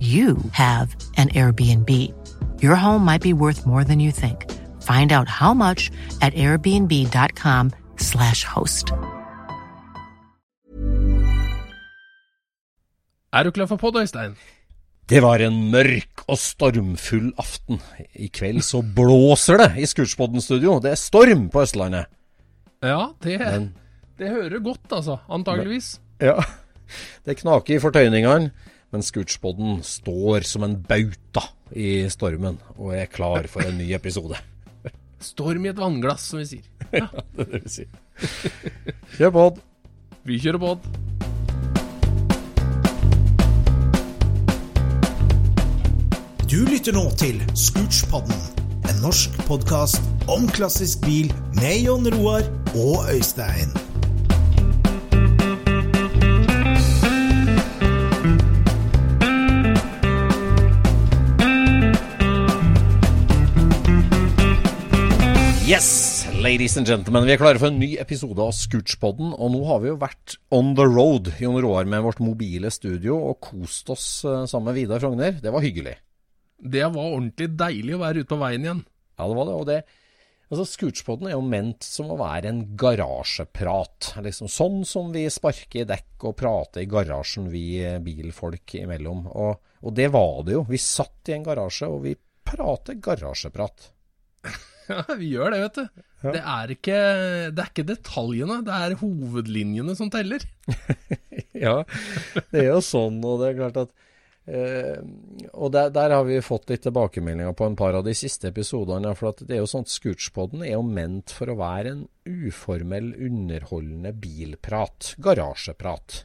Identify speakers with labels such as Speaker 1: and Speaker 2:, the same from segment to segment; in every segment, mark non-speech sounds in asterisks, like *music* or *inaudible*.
Speaker 1: you have an Airbnb. Your home might be worth more than you think. Find out how much at airbnb.com/slash host.
Speaker 2: Er du klar for podd, Øystein?
Speaker 3: Det var en mørk og stormfull aften. I kveld så blåser det i Scootspodden studio. Det er storm på Østlandet.
Speaker 2: Ja, det,
Speaker 3: Men-
Speaker 2: det hører godt, altså. Antageligvis.
Speaker 3: Ja, det knaker i fortøyningene. Men Scootspoden står som en bauta i stormen og er klar for en ny episode. *laughs*
Speaker 2: Storm i et vannglass, som vi sier. *laughs*
Speaker 3: Ja, Det er det vi sier. Kjør pod.
Speaker 2: Vi kjører pod.
Speaker 4: Du lytter nå til Scootspodden, en norsk podkast om klassisk bil med Jon Roar og Øystein.
Speaker 3: Yes, ladies and gentlemen. Vi er klare for en ny episode av Scootspodden. Og nå har vi jo vært on the road, Jon Roar, med vårt mobile studio og kost oss eh, sammen med Vidar Frogner. Det var hyggelig.
Speaker 2: Det var ordentlig deilig å være ute på veien igjen.
Speaker 3: Ja, det var det. Og det Altså, Scootspodden er jo ment som å være en garasjeprat. Liksom sånn som vi sparker i dekk og prater i garasjen, vi bilfolk imellom. Og, og det var det jo. Vi satt i en garasje, og vi prater garasjeprat.
Speaker 2: Ja, vi gjør det, vet du. Det, er ikke, det er ikke detaljene, det er hovedlinjene som teller. *laughs*
Speaker 3: Ja, det er jo sånn, og det er klart at eh, Og der, der har vi fått litt tilbakemeldinger på en par av de siste episodene. For at det er jo sånn at Scootspodden er jo ment for å være en uformell, underholdende bilprat. Garasjeprat.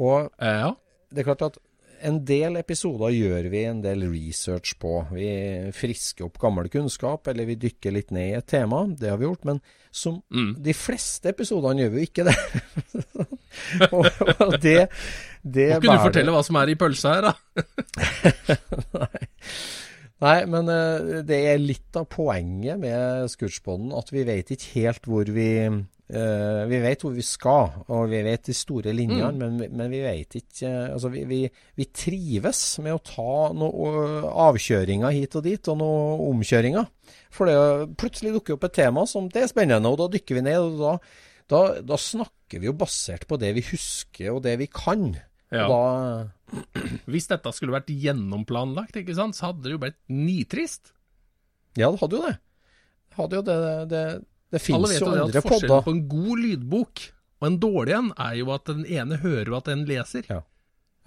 Speaker 3: Og
Speaker 2: Ja.
Speaker 3: det er klart at en del episoder gjør vi en del research på. Vi frisker opp gammel kunnskap, eller vi dykker litt ned i et tema. Det har vi gjort. Men som de fleste episodene gjør vi jo ikke det. *laughs* og, og det, det
Speaker 2: Må ikke du fortelle hva som er i pølsa her, da? *laughs*
Speaker 3: Nei. Nei, men eh, det er litt av poenget med Scootspodden at vi vet ikke helt hvor vi eh, Vi vet hvor vi skal, og vi vet de store linjene, men, vi- men vi vet ikke uh, Altså, vi, vi, vi trives med å ta noen avkjøringer hit og dit, og noen omkjøringer. For det plutselig dukker opp et tema som det er spennende, og da dykker vi ned. og da, da, da snakker vi jo basert på det vi husker, og det vi kan.
Speaker 2: Ja.
Speaker 3: Da *clears throat*
Speaker 2: Hvis dette skulle vært gjennomplanlagt, ikke sant, så hadde det jo blitt nitrist.
Speaker 3: Ja, det hadde jo det. Det hadde jo det Det, det
Speaker 2: Alle vet
Speaker 3: jo
Speaker 2: at forskjellen på en god lydbok og en dårlig en, er jo at den ene hører jo at den leser.
Speaker 3: Ja.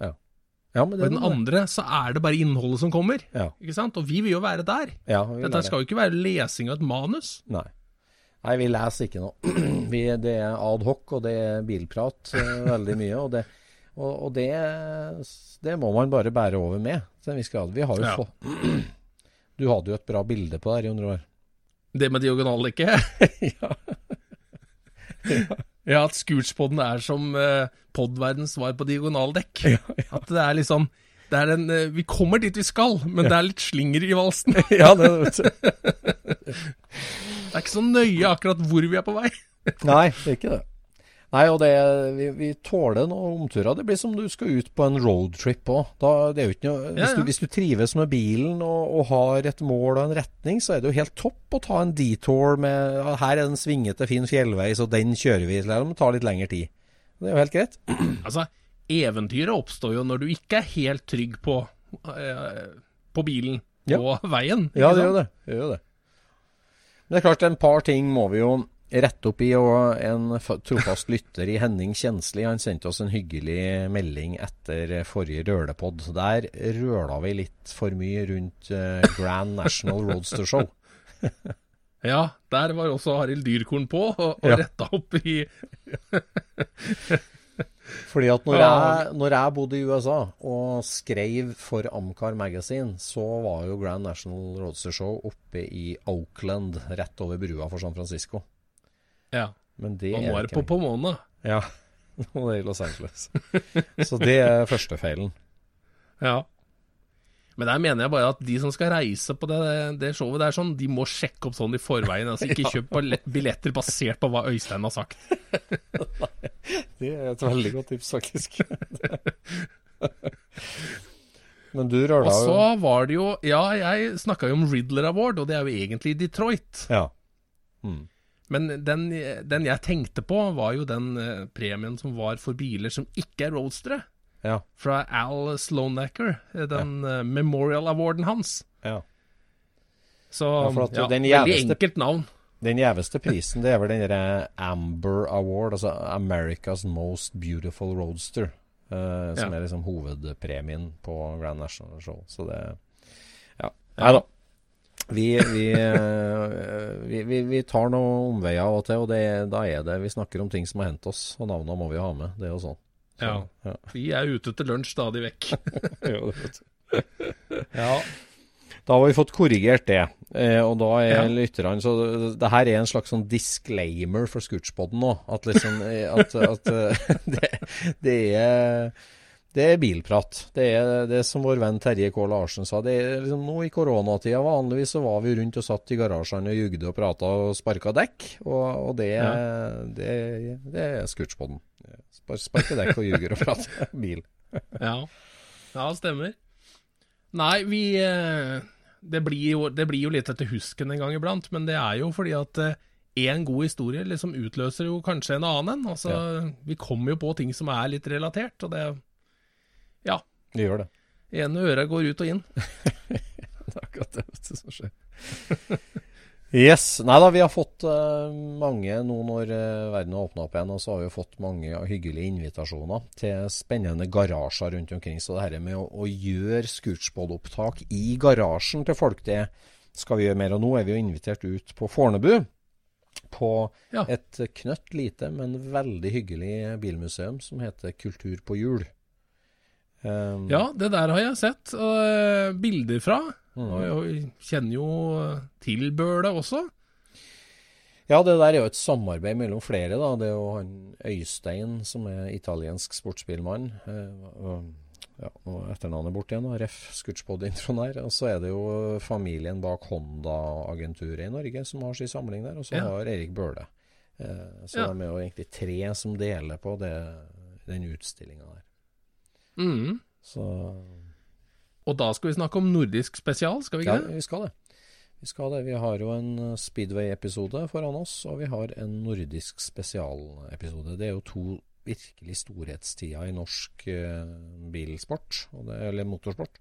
Speaker 3: Ja. Ja, men
Speaker 2: Og i den andre så er det bare innholdet som kommer.
Speaker 3: Ja.
Speaker 2: Ikke sant? Og vi vil jo være der.
Speaker 3: Ja, vi
Speaker 2: Dette skal jo ikke være lesing av et manus.
Speaker 3: Nei. Nei, vi leser ikke noe. *clears throat* Vi, det er ad hoc, og det er bilprat eh, veldig mye. Og, det, og, og det, det må man bare bære over med viss grad. Vi har jo
Speaker 2: Ja.
Speaker 3: fått *clears throat* Du hadde jo et bra bilde på det her, Jon Roar.
Speaker 2: Det med diagonaldekket. *laughs*
Speaker 3: ja.
Speaker 2: Ja, at Scootspoden er som uh, podverdens svar på diagonaldekk. At det er liksom det er en, eh, vi kommer dit vi skal, men det er litt slinger i valsen. *laughs*
Speaker 3: ja, det vet du.
Speaker 2: Det er ikke så nøye akkurat hvor vi er på vei.
Speaker 3: Nei, det er ikke det. Nei, og det, vi, vi tåler noen omturer. Det blir som du skal ut på en roadtrip òg. Hvis,
Speaker 2: Ja, ja.
Speaker 3: hvis du trives med bilen og, og har et mål og en retning, så er det jo helt topp å ta en detour med Her er det en svingete, fin fjellvei, så den kjører vi, selv om det tar litt lengre tid. Det er jo helt greit. *clears throat*
Speaker 2: Altså, eventyret oppstår jo når du ikke er helt trygg på, eh, på bilen
Speaker 3: Ja.
Speaker 2: og veien.
Speaker 3: Ja, det gjør det. det gjør det. Men det er klart, en par ting må vi jo rette opp i. Og en trofast lytter i Henning Kjensli han sendte oss en hyggelig melding etter forrige rølepod. Der røla vi litt for mye rundt eh, Grand National Roadster Show. *laughs*
Speaker 2: Ja, der var også Arild Dyrkorn på og, og
Speaker 3: Ja.
Speaker 2: retta opp i *laughs*
Speaker 3: Fordi at når jeg, når jeg bodde i USA og skrev for Amcar Magazine, så var jo Grand National Roadster Show oppe i Oakland, rett over brua for San Francisco.
Speaker 2: Ja,
Speaker 3: Men det
Speaker 2: og nå er det på Pomona.
Speaker 3: Ja, *laughs* og det er i Los Angeles. Så det er første feilen.
Speaker 2: Ja. Men der mener jeg bare at de som skal reise på det, det showet der, sånn, de må sjekke opp sånn i forveien. Altså ikke *laughs* kjøp billetter basert på hva Øystein har sagt.
Speaker 3: Nei, *laughs* Det er et veldig godt tips, faktisk. Men du
Speaker 2: Og så var det jo Ja, jeg snakka jo om Riddler Award, og det er jo egentlig Detroit.
Speaker 3: Ja. Mm.
Speaker 2: Men den, den jeg tenkte på, var jo den eh, premien som var for biler som ikke er roadstere.
Speaker 3: Ja.
Speaker 2: Fra Al Slonaker, eh, den ja. Memorial Awarden hans.
Speaker 3: ja.
Speaker 2: Så
Speaker 3: Ja,
Speaker 2: veldig enkelt navn.
Speaker 3: Den gjeveste prisen, det er vel den Amber Award, altså America's Most Beautiful Roadster. Uh, som
Speaker 2: Ja.
Speaker 3: er liksom hovedpremien på Grand National Show. Så det Ja. Nei da. Vi, vi, eh, vi, vi, vi tar noen omveier av og til, og det, da er det Vi snakker om ting som har hendt oss, og navnene må vi ha med. Det er jo sånn. Så,
Speaker 2: Ja.
Speaker 3: ja.
Speaker 2: Vi er ute til lunsj stadig vekk. *laughs*
Speaker 3: Jo, det vet du. *laughs*
Speaker 2: ja.
Speaker 3: Da har vi fått korrigert det. Eh, og da er
Speaker 2: Ja.
Speaker 3: lytterne Så det her er en slags sånn disclaimer for Scootspoden nå. At liksom eh, At, at *laughs* det, det er det er bilprat. Det er det som vår venn Terje K. Larsen sa. Det er liksom Nå i koronatida vanligvis så var vi rundt og satt i garasjene og jugde og prata og sparka dekk. Og, og det, det, det er Scootspoden. Spar, sparke dekk og ljuger og prate *laughs* bil.
Speaker 2: Ja. ja, stemmer. Nei, vi eh, det blir, jo, det blir jo litt etter husken en gang iblant, men det er jo fordi at én god historie liksom utløser jo kanskje en annen en. Altså, Vi kommer jo på ting som er litt relatert, og det Ja.
Speaker 3: Det gjør det.
Speaker 2: Ene øret går ut og inn. *laughs*
Speaker 3: Det er akkurat det som skjer. Yes. Nei da, vi har fått uh, mange nå når uh, verden har åpna opp igjen. Og så har vi jo fått mange hyggelige invitasjoner til spennende garasjer rundt omkring. Så det her med å, å gjøre Scootspod-opptak i garasjen til folk, det skal vi gjøre mer. Og nå er vi jo invitert ut på Fornebu. På
Speaker 2: Ja.
Speaker 3: et knøtt lite, men veldig hyggelig bilmuseum som heter Kultur på hjul. Um,
Speaker 2: Ja, det der har jeg sett uh, bilder fra.
Speaker 3: Mhm.
Speaker 2: Og jeg kjenner jo til Bøle også.
Speaker 3: Ja, det der er jo et samarbeid mellom flere. da. Det er jo han Øystein, som er italiensk sportsbilmann. Og- ja, nå er etternavnet bort igjen, da. Ref. Scootspod-introen her. Og så er det jo familien bak Honda-agenturet i Norge som har sin samling der. Og så
Speaker 2: Ja.
Speaker 3: har Erik Bøhle. Eh, så
Speaker 2: Ja.
Speaker 3: de er jo egentlig tre som deler på det, den utstillinga der.
Speaker 2: Mhm.
Speaker 3: Så
Speaker 2: Og da skal vi snakke om nordisk spesial, skal vi
Speaker 3: ja,
Speaker 2: ikke det?
Speaker 3: vi skal det. Vi skal det. Vi har jo en eh, Speedway-episode foran oss, og vi har en nordisk spesialepisode. Det er jo to virkelig storhetstider i norsk eh, bilsport, og det, eller motorsport.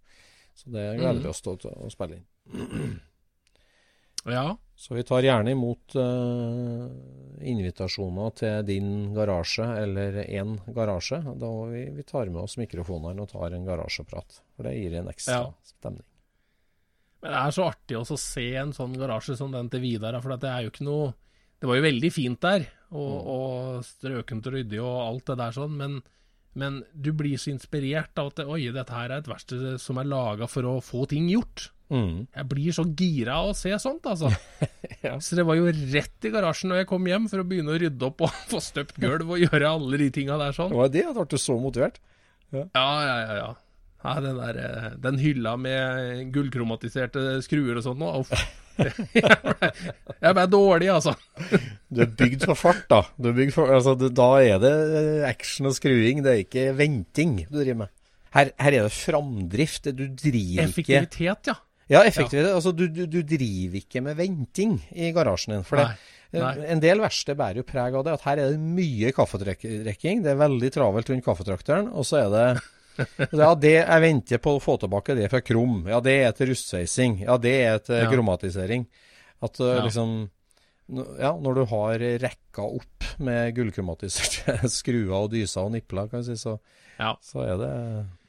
Speaker 3: Så det gleder
Speaker 2: Mhm.
Speaker 3: vi oss til å, å spille inn. *clears throat*
Speaker 2: Ja.
Speaker 3: Så vi tar gjerne imot uh, invitasjoner til din garasje eller én garasje. Da vi, vi tar med oss mikrofonene og tar en garasjeprat. For det gir en ekstra
Speaker 2: Ja.
Speaker 3: stemning.
Speaker 2: Men det er så artig også å se en sånn garasje som den til Vidar, for det er jo ikke noe Det var jo veldig fint der, og, og strøkent og ryddig og alt det der sånn, men, men du blir så inspirert av at det, oi, dette her er et verksted som er laga for å få ting gjort.
Speaker 3: Mm.
Speaker 2: Jeg blir så gira av å se sånt, altså. *laughs* Så det var jo rett i garasjen når jeg kom hjem for å begynne å rydde opp og *laughs* få støpt gulv og gjøre alle de tinga der sånn.
Speaker 3: Det var det at du ble så motivert.
Speaker 2: Ja, ja, ja. ja. Ja, den, der, eh, den hylla med gullkromatiserte skruer og sånn nå, uff. *laughs* Jeg ble dårlig, altså.
Speaker 3: Du er bygd for fart, da. Du er for, altså, du, da er det action og skruing, det er ikke venting du driver med. Her, her er det framdrift. Du driver ikke
Speaker 2: Effektivitet, ja.
Speaker 3: Ja, effektivitet. Altså, du, du, du driver ikke med venting i garasjen din. For det,
Speaker 2: Nei, nei.
Speaker 3: En del verksted bærer jo preg av det. At her er det mye kaffetrekking, Det er veldig travelt rundt kaffetrakteren. Og så er det *laughs* Ja, det jeg venter på å få tilbake det fra Krom. Ja, det er til rustsveising. Ja, det er til
Speaker 2: Ja.
Speaker 3: kromatisering. At uh,
Speaker 2: Ja.
Speaker 3: liksom Ja, når du har rekka opp med gullkromatiserte *laughs* skruer og dyser og nipler, kan jeg si, så,
Speaker 2: ja.
Speaker 3: så er det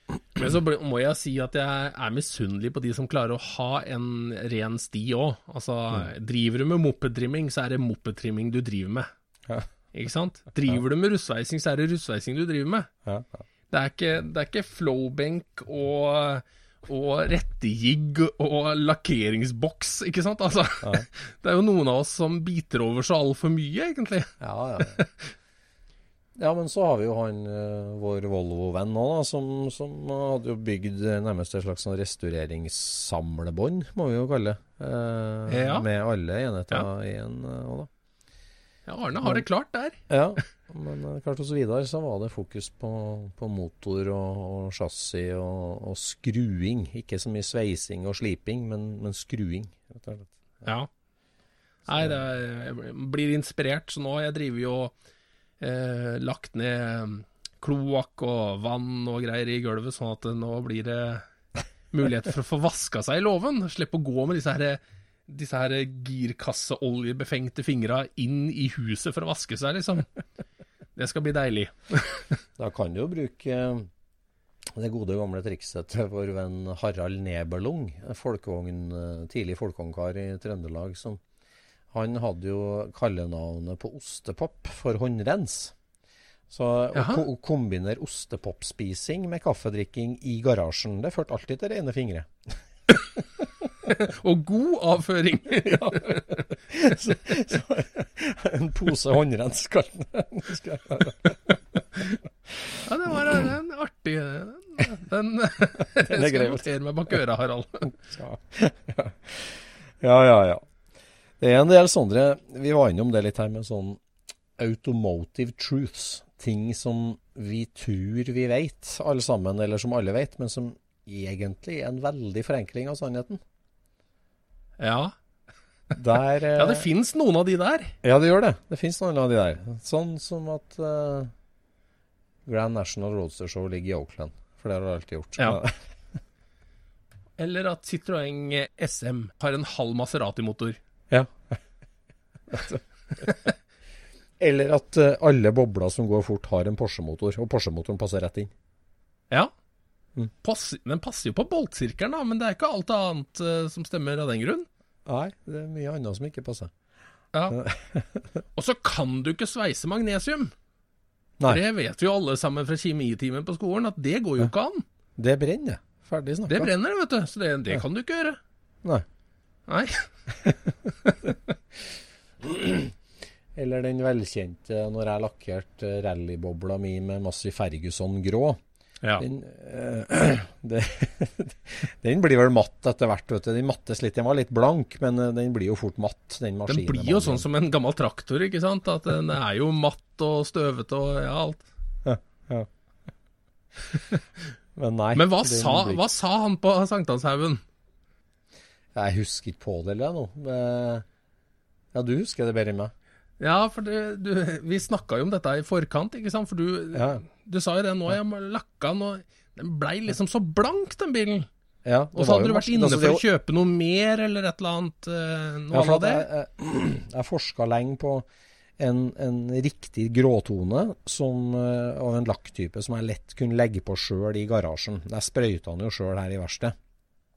Speaker 3: *clears throat*
Speaker 2: Men så må jeg si at jeg er misunnelig på de som klarer å ha en ren sti òg. Altså, driver du med mopedtrimming, så er det mopedtrimming du driver med.
Speaker 3: Ja.
Speaker 2: Ikke sant? Driver du med russveising, så er det russveising du driver med.
Speaker 3: Ja, ja.
Speaker 2: Det er ikke, det er ikke flowbenk og, og rettegigg og lakkeringsboks, ikke sant? Altså, *laughs* det er jo noen av oss som biter over så altfor mye, egentlig.
Speaker 3: Ja, ja. *laughs* Ja, men så har vi jo han eh, vår Volvo-venn nå, da, som, som hadde jo bygd nærmest et slags sånn restaureringssamlebånd, må vi jo kalle det. Eh,
Speaker 2: Ja.
Speaker 3: Med alle enheter i en eh, da.
Speaker 2: Ja, Arne har det klart der.
Speaker 3: Ja, *laughs* men eh, klart hos Vidar så var det fokus på, på motor og, og chassis og, og skruing. Ikke så mye sveising og sliping, men, men skruing. rett og slett.
Speaker 2: Ja. Nei, er, jeg blir inspirert, så nå jeg driver jo eh, lagt ned kloakk og vann og greier i gulvet, sånn at nå blir det mulighet for å få vaska seg i låven. Slippe å gå med disse her, disse her girkasseoljebefengte fingra inn i huset for å vaske seg, liksom. Det skal bli deilig. *laughs*
Speaker 3: Da kan du jo bruke eh, det gode gamle trikset til vår venn Harald Nebelung, folkevogn, eh, tidlig folkevognkar i Trøndelag. Som, han hadde jo kallenavnet på ostepop for håndrens. Så å
Speaker 2: Jaha.
Speaker 3: ko kombinere ostepopspising med kaffedrikking i garasjen, det førte alltid til rene fingre. *laughs* *laughs*
Speaker 2: Og god avføring! *laughs*
Speaker 3: så, så, en pose håndrens, kalte han.
Speaker 2: Ja, det var en, en artig *laughs* Den, den skal notere meg bak øret, Harald.
Speaker 3: Ja. ja, ja, ja. Det er en del sånne Vi var innom det litt her med sånn automotive truths. Ting som vi tror vi vet, alle sammen, eller som alle vet, men som egentlig er en veldig forenkling av sannheten.
Speaker 2: Ja.
Speaker 3: Der, eh, *laughs*
Speaker 2: ja, det fins noen av de der.
Speaker 3: Ja, det gjør det. Det fins noen av de der. Sånn som at uh, Grand National Roadster Show ligger i Oakland. For det har det alltid gjort.
Speaker 2: Ja. *laughs* Eller at Citroën SM har en halv Maserati-motor.
Speaker 3: Ja. *laughs* Eller at eh, alle bobler som går fort, har en Porsche-motor, og Porsche-motoren passer rett inn.
Speaker 2: Ja.
Speaker 3: Mm.
Speaker 2: Den passer jo på boltsirkelen, da, men det er ikke alt annet uh, som stemmer av den grunn.
Speaker 3: Nei, det er mye annet som ikke passer.
Speaker 2: Ja. *laughs* Og så kan du ikke sveise magnesium.
Speaker 3: Nei, For
Speaker 2: Det vet jo alle sammen fra kjemitimen på skolen, at det går jo ikke an.
Speaker 3: det brenner. Ferdig snakka.
Speaker 2: Det brenner, vet du. Så det, det kan du ikke gjøre.
Speaker 3: Nei.
Speaker 2: Nei. *laughs*
Speaker 3: Eller den velkjente når jeg lakkerte rallybobla mi med Massey Ferguson grå.
Speaker 2: Ja.
Speaker 3: Den, eh, *clears throat* det, *laughs* den blir vel matt etter hvert. vet du. Den mattes litt. Den var litt blank, men eh, den blir jo fort matt. Den
Speaker 2: Den blir jo sånn som en gammel traktor, ikke sant? At den er jo matt og støvete og ja, alt. *laughs*
Speaker 3: Men nei.
Speaker 2: Men hva sa,
Speaker 3: blir-
Speaker 2: hva sa han på Sankthanshaugen?
Speaker 3: Jeg husker ikke på det, eller nå. Eh, Ja, du husker det bedre enn meg.
Speaker 2: Ja, for det, du, vi snakka jo om dette i forkant, ikke sant? For du,
Speaker 3: Ja.
Speaker 2: du sa jo det nå, jeg lakka den, og den blei liksom så blank, den bilen.
Speaker 3: Ja,
Speaker 2: Og så hadde du vært inne
Speaker 3: altså,
Speaker 2: for å kjøpe noe mer, eller et eller annet. eh, Noe
Speaker 3: Ja, for
Speaker 2: av det?
Speaker 3: jeg, jeg, jeg forska lenge på en, en riktig gråtone som, eh, av en lakktype som jeg lett kunne legge på sjøl i garasjen. Jeg sprøyta den jo sjøl her i verkstedet.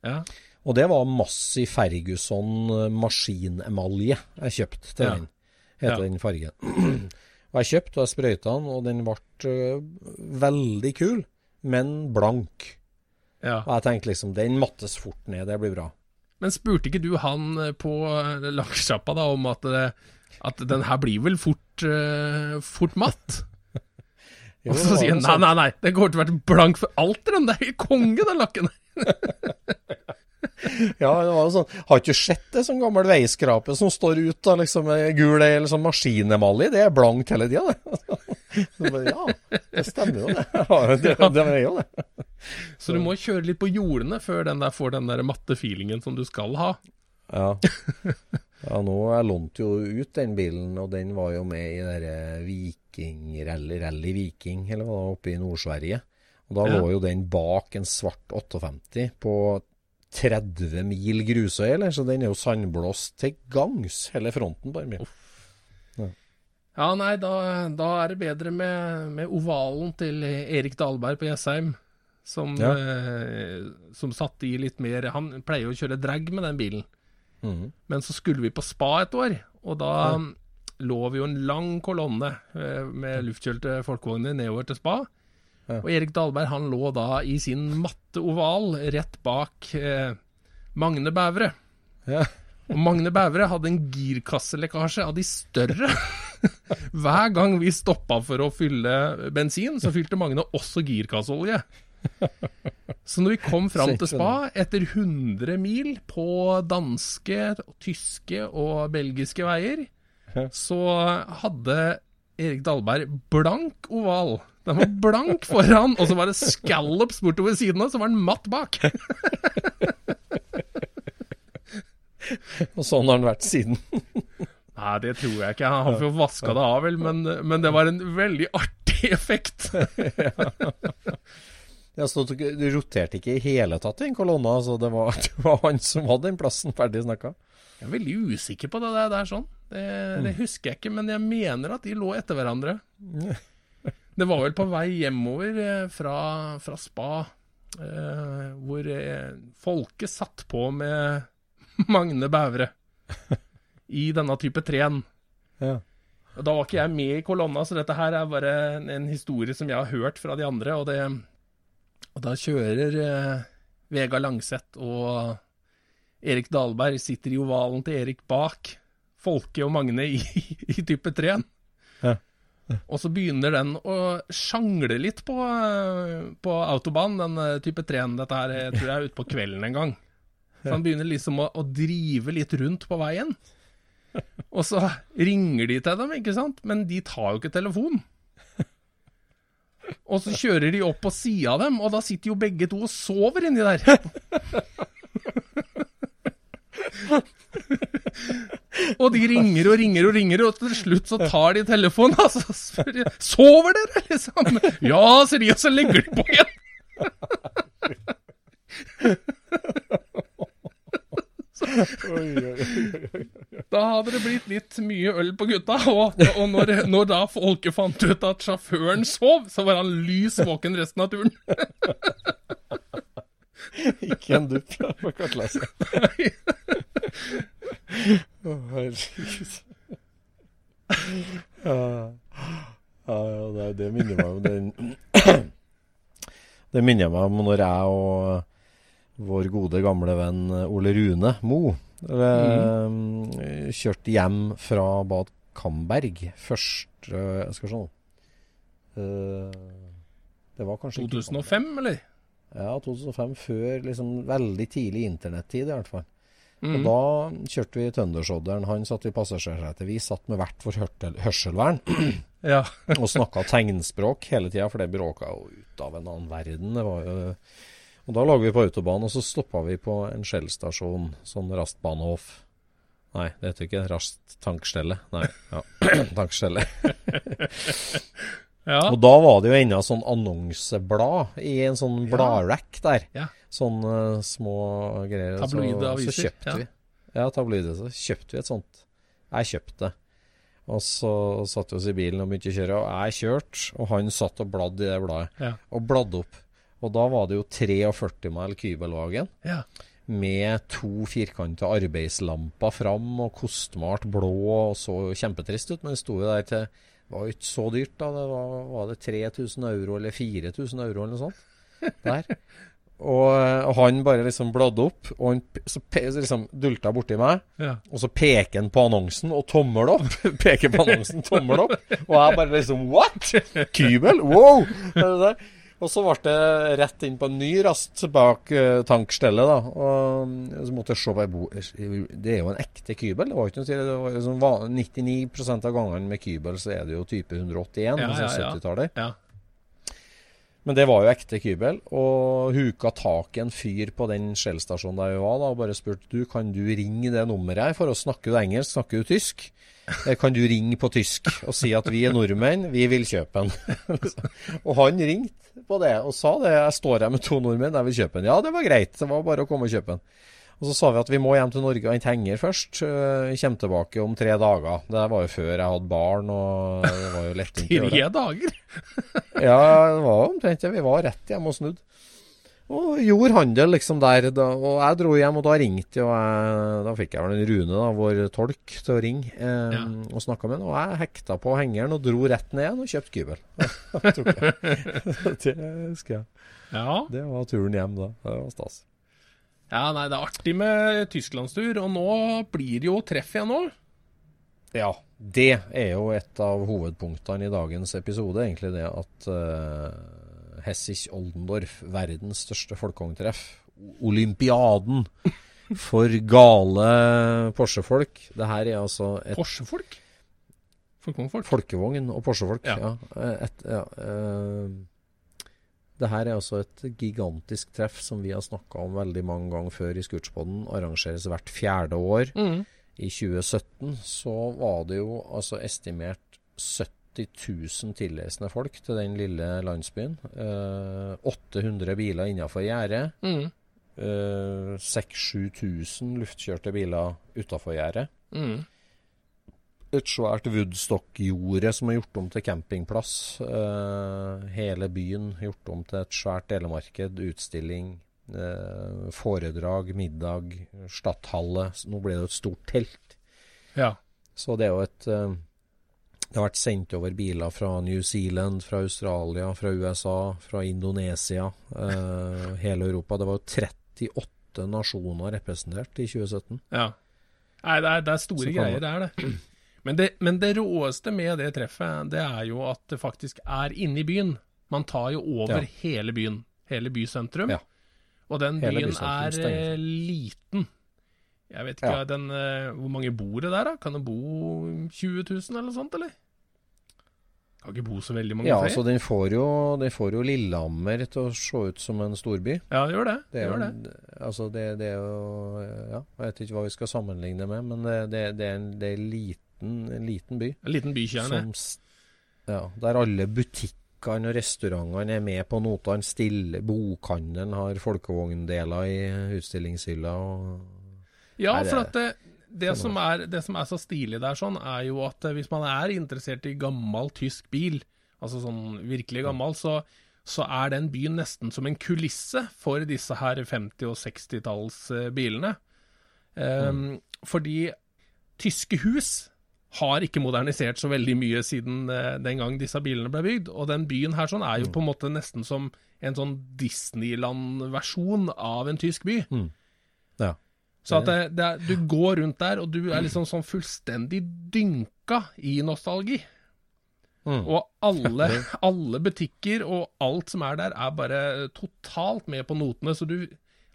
Speaker 2: Ja.
Speaker 3: Og det var massiv Ferguson eh, maskinemalje jeg kjøpte til
Speaker 2: Ja.
Speaker 3: Heter
Speaker 2: Ja.
Speaker 3: den fargen. og jeg kjøpte og jeg sprøyta den, og den ble eh, veldig kul, men blank.
Speaker 2: ja.
Speaker 3: Og jeg tenkte liksom, den mattes fort ned, det blir bra.
Speaker 2: Men spurte ikke du han eh, på eh, lakksjappa da om at, at den her blir vel fort, uh, fort matt? *laughs*
Speaker 3: Jo,
Speaker 2: Og så sier han nei, nei, nei, den kommer til å være blank for alt, den. Det er helt konge, den lakken. *laughs* *laughs*
Speaker 3: Ja, det var jo sånn. Har ikke sett det sånn gammel veiskrape som står ut da, liksom gul eller sånn maskinemalje. Det er blankt hele tida, det. *laughs* Bare, ja, det stemmer jo det. *laughs* Ja, det, det er jo det.
Speaker 2: Så du må kjøre litt på jordene før den der får den der matte feelingen som du skal ha.
Speaker 3: Ja. ja, nå jeg lånte jo ut den bilen, og den var jo med i derre Viking, Rally, Rally Viking, eller hva det var, oppe i Nord-Sverige. Og da
Speaker 2: Ja.
Speaker 3: lå jo den bak en svart 58 på 30 mil grusøy, eller? Så den er jo sandblåst til gangs, hele fronten bare med.
Speaker 2: Ja, nei, da, da er det bedre med, med ovalen til Erik Dahlberg på Jessheim. Som,
Speaker 3: Ja.
Speaker 2: eh, som satt i litt mer Han pleier jo å kjøre drag med den bilen.
Speaker 3: Mm.
Speaker 2: Men så skulle vi på spa et år, og da lå vi jo en lang kolonne eh, med luftkjølte folkevogner nedover til spa.
Speaker 3: Ja.
Speaker 2: Og Erik Dahlberg han lå da i sin matte oval rett bak eh, Magne Bævre.
Speaker 3: Ja.
Speaker 2: Og Magne Bævre hadde en girkasselekkasje av de større. *laughs* Hver gang vi stoppa for å fylle bensin, så fylte Magne også girkasseolje. Så når vi kom *laughs* fram til spa, etter 100 mil på danske, tyske og belgiske veier, så hadde Erik Dahlberg blank oval. Den var blank foran, og så var det scallops bortover siden av, så var den matt bak.
Speaker 3: Og sånn har den vært siden.
Speaker 2: Nei, det tror jeg ikke. Han får jo vaska det av, vel, men, men det var en veldig artig effekt. *laughs*
Speaker 3: Stod, du roterte ikke i hele tatt i en kolonna, så det var, det var han som hadde den plassen ferdig snakka.
Speaker 2: Jeg er veldig usikker på det der, det er sånn. Det, det husker jeg ikke, men jeg mener at de lå etter hverandre. *laughs* Det var vel på vei hjemover eh, fra, fra spa, eh, hvor eh, folket satt på med *laughs* Magne Bævre i denne type tren.
Speaker 3: Ja.
Speaker 2: Og Da var ikke jeg med i kolonna, så dette her er bare en, en historie som jeg har hørt fra de andre. Og, det, og da kjører eh, Vega Langseth og Erik Dahlberg sitter i ovalen til Erik bak. Folke og Magne i, i type 3.
Speaker 3: Ja.
Speaker 2: Og så begynner den å sjangle litt på, eh, på autobahn, den eh, type 3-en. Dette her jeg tror jeg er ute på kvelden en gang. Så han begynner liksom å, å drive litt rundt på veien. Og så ringer de til dem, ikke sant? Men de tar jo ikke telefonen. Og så kjører de opp på sida av dem, og da sitter jo begge to og sover inni der. *laughs* *laughs* og de ringer og ringer og ringer, og til slutt så tar de telefonen, og *laughs* så spør de Sover dere, liksom? *laughs* Ja, sier de, og så legger de på igjen. Da hadde det blitt litt mye øl på gutta, og, og når, når da folket fant ut at sjåføren sov, så var han lys våken resten av turen.
Speaker 3: Ikke en dupp på kartleser. oh, herregud. Ja, ja, ja det, det minner meg om den Det minner meg om når jeg og vår gode, gamle venn Ole Rune Mo mm. kjørte hjem fra Bad Kamberg først eh, Jeg skal se nå. Eh, det var kanskje ikke
Speaker 2: 2005, eller?
Speaker 3: ja, 2005, før liksom veldig tidlig internettid i hvert fall. Og
Speaker 2: Mm.
Speaker 3: da kjørte vi Tøndersodderen. Han satt i passasjersetet. Vi satt med hvert vårt hørselvern *clears throat*
Speaker 2: Ja. *clears throat*
Speaker 3: og snakka tegnspråk hele tida, for det bråka jo ut av en annen verden. Det var jo og da lå vi på autobanen, og så stoppa vi på en Shell-stasjon, sånn Rastbanehof. Nei, det heter ikke Rast tankstelle. Nei, ja, *clears throat* tankstelle. *laughs*
Speaker 2: ja.
Speaker 3: Og da var det jo ennå sånn annonseblad i en sånn bladrack der.
Speaker 2: Ja.
Speaker 3: Sånn eh, små greier.
Speaker 2: Tabloide aviser,
Speaker 3: Så kjøpte
Speaker 2: ja.
Speaker 3: vi Ja, tabloide. Så kjøpte vi et sånt. Jeg kjøpte det. Og så satt vi oss i bilen og begynte å kjøre, og jeg kjørte, og han satt og bladde i det bladet.
Speaker 2: Ja.
Speaker 3: Og bladde opp. Og da var det jo 43 mil Kybelwagen
Speaker 2: ja.
Speaker 3: med to firkanta arbeidslamper fram og kostmalt blå og så kjempetrist ut. Men det sto jo der til var jo ikke så dyrt, da. Det var, var det 3000 euro eller 4000 euro eller noe sånt. *laughs* Der. Og, og han bare liksom bladde opp, og han så pe liksom dulta borti meg.
Speaker 2: Ja.
Speaker 3: Og så peker han på annonsen, og tommel opp. *laughs* Peker på annonsen, tommel opp. Og jeg bare liksom What?! Kybel? Wow! Det der. Og så ble det rett inn på en ny rast bak uh, tankstellet, da. Og mm, så måtte jeg se på ei bo... Det er jo en ekte kybel. Det var ikke noe til det var jo sånn 99% av gangene med kybel så er det jo type 181,
Speaker 2: Ja,
Speaker 3: altså
Speaker 2: ja, ja.
Speaker 3: 70-tallet.
Speaker 2: ja.
Speaker 3: Men det var jo ekte kybel, og huka tak i en fyr på den Shell-stasjonen der vi var, da, og bare spurte du, kan du ringe det nummeret her, for å snakke du engelsk, snakker du tysk? Eh, Kan du ringe på tysk og si at vi er nordmenn, vi vil kjøpe den? *laughs* og han ringte på det og sa det, jeg står her med to nordmenn, jeg vil kjøpe den. Ja, det var greit, det var bare å komme og kjøpe den. Og så sa vi at vi må hjem til Norge og hente henger først. eh, Kommer tilbake om tre dager. Det var jo før jeg hadde barn, og det var jo lettvint å gjøre.
Speaker 2: Tre dager?
Speaker 3: Ja, det var omtrent det. Vi var rett hjemme og snudd. Og gjorde handel liksom der. Da, og jeg dro hjem, og da ringte og jeg, da fikk jeg vel en Rune, da, vår tolk, til å ringe eh,
Speaker 2: Ja.
Speaker 3: og snakke med han. Og jeg hekta på hengeren og dro rett ned igjen og kjøpte kybel. *laughs* Det. *laughs* det husker jeg.
Speaker 2: Ja.
Speaker 3: Det var turen hjem da. Det var stas.
Speaker 2: ja. Nei, det er artig med tysklandstur, og nå blir det jo treff igjen nå.
Speaker 3: Ja, det er jo et av hovedpunktene i dagens episode, egentlig det at uh, Hessich-Oldendorf, verdens største folkevogntreff, olympiaden for gale Porsche-folk, det her er altså et
Speaker 2: Porschefolk? Folkevognfolk?
Speaker 3: folkevogn og Porsche-folk.
Speaker 2: Ja.
Speaker 3: Ja. eh, Et, ja uh, det her er altså et gigantisk treff som vi har snakka om veldig mange ganger før i Scootspoden. Arrangeres hvert fjerde år.
Speaker 2: Mm.
Speaker 3: I 2017 så var det jo altså estimert 70 000 tillesende folk til den lille landsbyen. Eh, 800 biler innenfor gjerdet.
Speaker 2: Mm.
Speaker 3: Eh, 6000-7000 luftkjørte biler utafor gjerdet.
Speaker 2: Mm.
Speaker 3: Et svært Woodstock-jorde som er gjort om til campingplass. Eh, hele byen gjort om til et svært delemarked, utstilling, eh, foredrag, middag, stadthalle. Nå ble det et stort telt.
Speaker 2: Ja.
Speaker 3: Så det er jo et eh, Det har vært sendt over biler fra New Zealand, fra Australia, fra USA, fra Indonesia. eh, *laughs* hele Europa. Det var jo 38 nasjoner representert i 2017.
Speaker 2: ja. Nei, det er, det er store greier, det er det. *clears throat* Men, det. men det råeste med det treffet, det er jo at det faktisk er inne i byen. Man tar jo over
Speaker 3: Ja.
Speaker 2: hele byen. Hele bysentrum.
Speaker 3: Ja.
Speaker 2: Og den
Speaker 3: Hele
Speaker 2: byen er eh, liten. Jeg vet ikke
Speaker 3: Ja.
Speaker 2: den, eh, hvor mange bor det der, da? Kan det bo 20 000 eller noe sånt, eller? Kan ikke bo så veldig mange
Speaker 3: Ja,
Speaker 2: flere.
Speaker 3: altså den får, jo, den får jo Lillehammer til å se ut som en storby.
Speaker 2: Ja, det gjør det.
Speaker 3: Det er
Speaker 2: gjør det.
Speaker 3: altså det, det er jo Ja, jeg vet ikke hva vi skal sammenligne med, men det, det, det er en, det er en liten, en liten by.
Speaker 2: En liten bykjerne.
Speaker 3: Som, ja, der alle butikkene og restaurantene er med på notene. Stille, bokhandelen har folkevogndeler i utstillingshylla. Og,
Speaker 2: Ja, for at det, det, som er, det som er så stilig der, sånn, er jo at eh, hvis man er interessert i gammel tysk bil, altså sånn virkelig gammel, så, så er den byen nesten som en kulisse for disse her 50- og 60-tallsbilene. Um, Fordi tyske hus har ikke modernisert så veldig mye siden uh, den gang disse bilene ble bygd. Og den byen her sånn er jo på en måte nesten som en sånn Disneyland-versjon av en tysk by.
Speaker 3: ja.
Speaker 2: Så at det, det du går rundt der, og du er liksom sånn fullstendig dynka i nostalgi.
Speaker 3: Mm.
Speaker 2: Og alle, *laughs* alle butikker og alt som er der, er bare totalt med på notene. Så du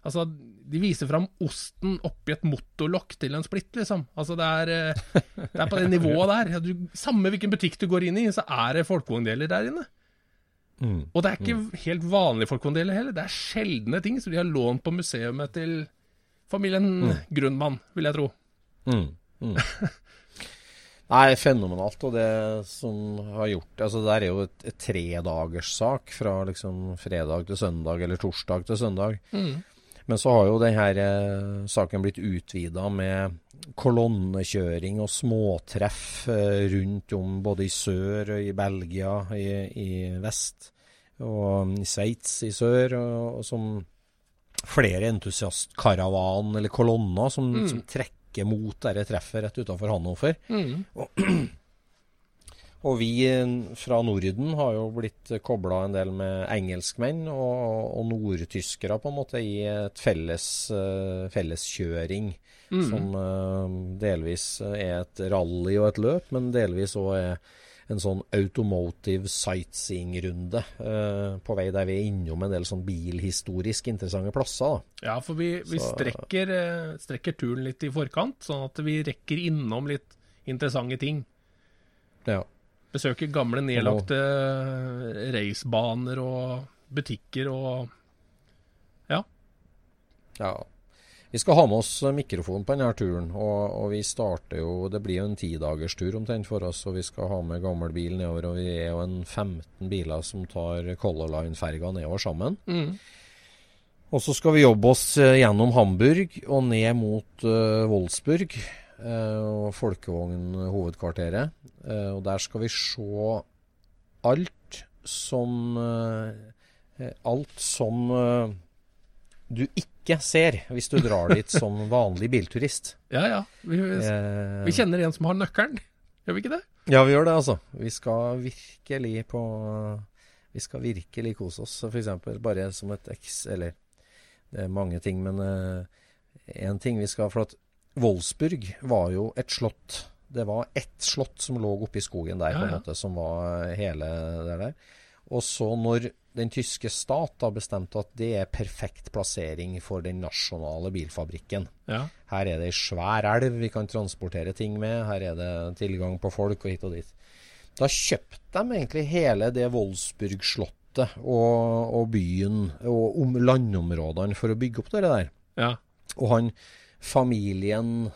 Speaker 2: Altså, de viser fram osten oppi et motorlokk til en splitt, liksom. Altså, det er, eh, det er på det *laughs* nivået der. Du, samme hvilken butikk du går inn i, så er det folkevogndeler der inne.
Speaker 3: Mm.
Speaker 2: Og det er ikke helt vanlige folkevogndeler heller. Det er sjeldne ting som de har lånt på museumet til familien Grunnmann, vil jeg tro.
Speaker 3: Mm. Mm. *laughs* Nei, fenomenalt. Og det som har gjort Altså, det er jo et, et tredagerssak fra liksom fredag til søndag, eller torsdag til søndag. Men så har jo denne eh, saken blitt utvida med kolonnekjøring og småtreff eh, rundt om både i sør og i Belgia, i, i vest, og i Sveits i sør, og, og som flere entusiastkaravan eller kolonner som, som trekker mot dette treffet rett utenfor Hannover. *clears throat* Og vi eh, fra Norden har jo blitt kobla en del med engelskmenn og, og nordtyskere på en måte i et felles uh, felleskjøring. Mm. Som uh, delvis er et rally og et løp, men delvis òg er en sånn automotive sightseeing-runde uh, på vei der vi er innom en del sånn bilhistorisk interessante plasser.
Speaker 2: Da. Ja, for vi, vi strekker, uh, strekker, turen litt i forkant, sånn at vi rekker innom litt interessante ting.
Speaker 3: Ja.
Speaker 2: Besøker gamle nedlagte og... racebaner og butikker og ja.
Speaker 3: Ja. Vi skal ha med oss mikrofon på denne turen, og, og vi starter jo Det blir jo en tidagerstur omtrent for oss, og vi skal ha med gammel bil nedover. Og vi er jo en 15 biler som tar Color Line-ferga nedover sammen.
Speaker 2: Mm.
Speaker 3: Og så skal vi jobbe oss eh, gjennom Hamburg og ned mot uh, Wolfsburg uh, og Folkevogn-hovedkvarteret. Uh, og der skal vi se alt som Alt som du ikke ser hvis du drar dit som vanlig bilturist. *laughs*
Speaker 2: Ja, ja. Vi, eh, vi, kjenner en som har nøkkelen, gjør vi ikke det?
Speaker 3: Ja, vi gjør det, altså. Vi skal virkelig på Vi skal virkelig kose oss, f.eks. Bare som et eks... Eller det er mange ting, men én uh, ting vi skal For at Wolfsburg var jo et slott. Det var ett slott som lå oppe i skogen der, ja, på en måte, som var hele det der. Og så når den tyske stat har bestemt at det er perfekt plassering for den nasjonale bilfabrikken.
Speaker 2: Ja.
Speaker 3: Her er det ei svær elv vi kan transportere ting med, her er det tilgang på folk og hit og dit. Da kjøpte de egentlig hele det Wolfsburg-slottet og, og, byen og om landområdene for å bygge opp det der.
Speaker 2: Ja.
Speaker 3: Og han familien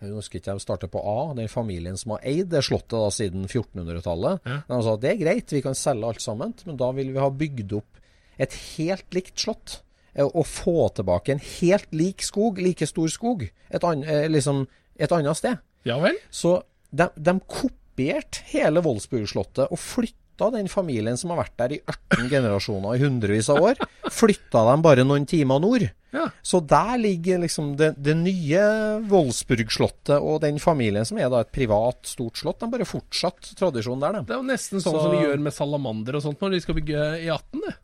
Speaker 3: jeg husker ikke jeg starter på A, den familien som har eid det slottet da, siden 1400-tallet.
Speaker 2: Ja.
Speaker 3: De sa at det er greit, vi kan selge alt sammen, men da vil vi ha bygd opp et helt likt slott. Eh, og få tilbake en helt lik skog, like stor skog, et, an, eh, liksom, et annet sted.
Speaker 2: Ja vel?
Speaker 3: Så de, de kopierte hele Wolfsburg-slottet og flytta den familien som har vært der i 18 generasjoner i hundrevis av år, flytta dem bare noen timer nord.
Speaker 2: Ja.
Speaker 3: Så der ligger liksom det, det nye Wolfsburg-slottet og den familien som er da et privat, stort slott. De bare fortsatt tradisjonen der, de.
Speaker 2: Det er jo nesten sånn så... som vi gjør med salamander og sånt når vi skal bygge E18, det.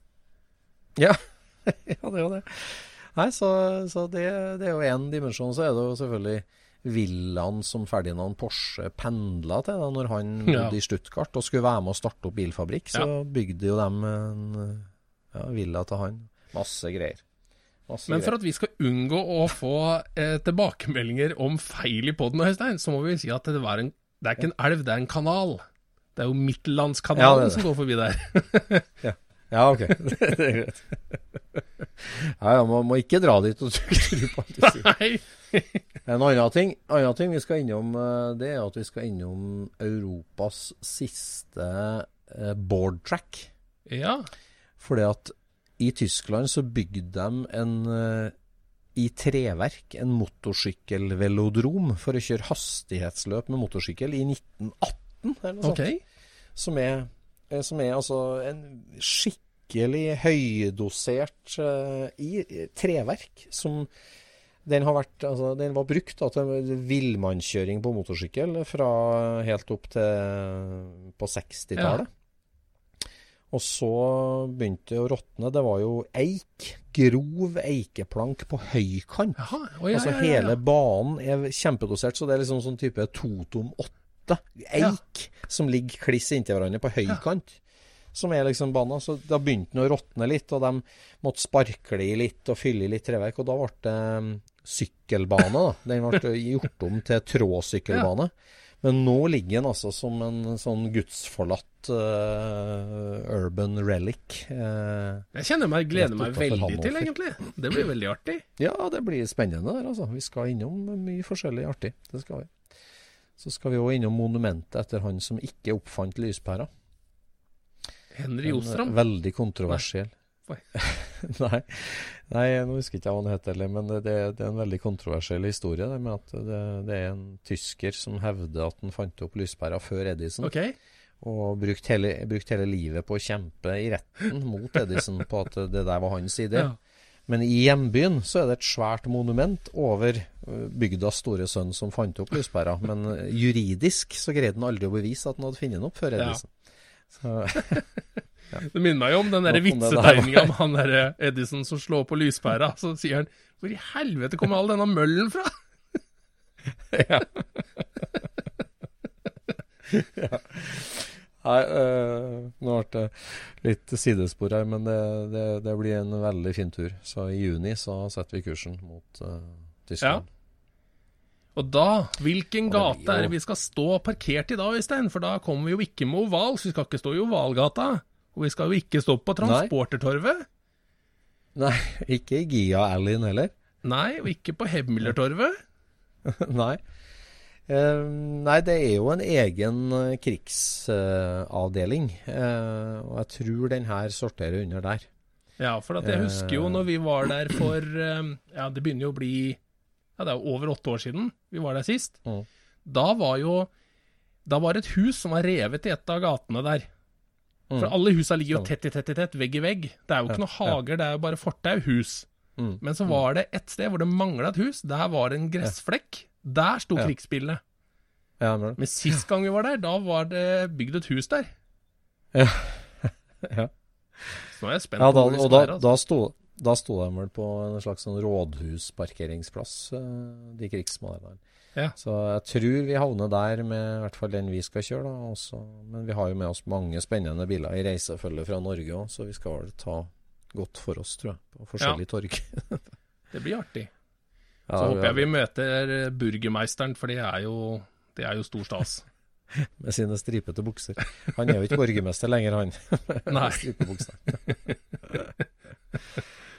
Speaker 3: Ja. *laughs* ja, det er jo det. Nei, så, så det, det, er jo én dimensjon. Så er det jo selvfølgelig villaen som Ferdinand Porsche pendla til da når han *laughs* bodde ja. i Stuttgart og skulle være med å starte opp bilfabrikk. Så ja. bygde jo de en ja, villa til han. Masse greier.
Speaker 2: Men for at vi skal unngå å få eh, tilbakemeldinger om feil i poden, Øystein, så må vi si at det, en, det, er ikke en elv, det er en kanal. Det er jo Midtlandskanalen som går forbi der. *laughs*
Speaker 3: ja. Ja. ok. *laughs* *laughs* det er greit. Ja, ja, man må ikke dra dit og tro *laughs* på alt du sier
Speaker 2: Nei.
Speaker 3: En annen ting, annen ting vi skal innom, eh, det er at vi skal innom Europas siste eh, board track.
Speaker 2: Ja.
Speaker 3: Fordi at i Tyskland så bygde de en uh, i treverk en motorsykkelvelodrom for å kjøre hastighetsløp med motorsykkel i 1918. Eller noe
Speaker 2: okay.
Speaker 3: sånt. Som er, eh, som er altså en skikkelig høydosert uh, i, treverk. Som den, har vært, altså, den var brukt da, til villmannskjøring på motorsykkel fra helt opp til på 60-tallet. Ja. Og så begynte det å råtne. Det var jo eik. Grov eikeplank på høykant.
Speaker 2: Jaha, oh, ja,
Speaker 3: altså
Speaker 2: ja,
Speaker 3: hele banen er kjempedosert, så det er liksom sånn type Totom 8. Eik som ligger kliss inntil hverandre på høykant. Som er liksom banen. Så da begynte den å råtne litt, og de måtte sparkle i litt og fylle i litt treverk. Og da ble det um, sykkelbane. da. Den ble gjort om til tråsykkelbane. Men nå ligger den altså som en sånn gudsforlatt uh, urban relic. Uh,
Speaker 2: jeg kjenner meg, gleder meg veldig til, egentlig. Det blir veldig artig.
Speaker 3: Ja, det blir spennende der, altså. Vi skal innom mye forskjellig artig. Det skal vi. Så skal vi òg innom monumentet etter han som ikke oppfant lyspæra.
Speaker 2: Henry Jostram?
Speaker 3: Veldig kontroversiell. *laughs* Nei. Nei, nå husker ikke jeg hva han heter heller, men det, det, er en veldig kontroversiell historie. Det med at det, det, er en tysker som hevder at han fant opp lyspæra før Edison.
Speaker 2: Okay.
Speaker 3: Og brukt hele, brukt hele, livet på å kjempe i retten mot Edison på at det der var hans idé. Ja. Men i hjembyen så er det et svært monument over bygdas store sønn som fant opp lyspæra. Men juridisk så greide han aldri å bevise at han hadde funnet den opp før Edison. *laughs* Ja.
Speaker 2: Det minner meg jo om den
Speaker 3: om
Speaker 2: vitsetegninga med han der Edison som slår på lyspæra. Så sier han 'Hvor i helvete kommer all denne møllen fra?' *laughs*
Speaker 3: ja. *laughs* ja. Nei, øh, nå ble det litt sidespor her, men det, det, det blir en veldig fin tur. Så i juni så setter vi kursen mot øh, Tyskland.
Speaker 2: Og da, hvilken gate er det vi skal stå parkert i da, Øystein? For da kommer vi jo ikke med oval, så vi skal ikke stå i Ovalgata. Og vi skal jo ikke stå på Transportertorvet.
Speaker 3: Nei, ikke i Gia Alleyen heller.
Speaker 2: Nei, og ikke på Hemmelertorvet. *laughs*
Speaker 3: nei. Uh, nei, det er jo en egen eh, krigsavdeling. Uh, og jeg tror den her sorterer under der.
Speaker 2: Ja, for at jeg husker jo når vi var der for uh, Ja, det begynner jo å bli Ja, det er jo over åtte år siden vi var der sist.
Speaker 3: Mm.
Speaker 2: Da var jo Da var det et hus som var revet i et av gatene der. For
Speaker 3: Mm.
Speaker 2: alle husa ligger jo tett i tett i tett, vegg i vegg. Det er jo ikke
Speaker 3: Ja,
Speaker 2: noe hager, det er jo bare fortau, hus.
Speaker 3: Mm.
Speaker 2: Men så var det et sted hvor det mangla et hus. Der var det en gressflekk. Der sto
Speaker 3: Ja.
Speaker 2: krigsbilene.
Speaker 3: Ja, men,
Speaker 2: sist gang vi var der, da var det bygd et hus der.
Speaker 3: ja. *laughs* ja.
Speaker 2: Så nå er jeg spent
Speaker 3: Ja,
Speaker 2: på hvor vi skal være. Altså.
Speaker 3: da, sto, da sto de vel på en slags sånn rådhusparkeringsplass, eh, de krigsmalerne.
Speaker 2: Ja.
Speaker 3: Så jeg tror vi havner der med i hvert fall den vi skal kjøre. da. Også, men vi har jo med oss mange spennende biler i reisefølge fra Norge òg, så vi skal vel ta godt for oss, tror jeg, på forskjellige torg. *laughs*
Speaker 2: Det blir artig.
Speaker 3: Ja,
Speaker 2: Så håper jeg
Speaker 3: vi
Speaker 2: vi møter burgermeisteren, for det er jo, det er jo stor stas. *laughs*
Speaker 3: Med sine stripete bukser. Han er jo ikke borgermester lenger, han. *laughs*
Speaker 2: Nei.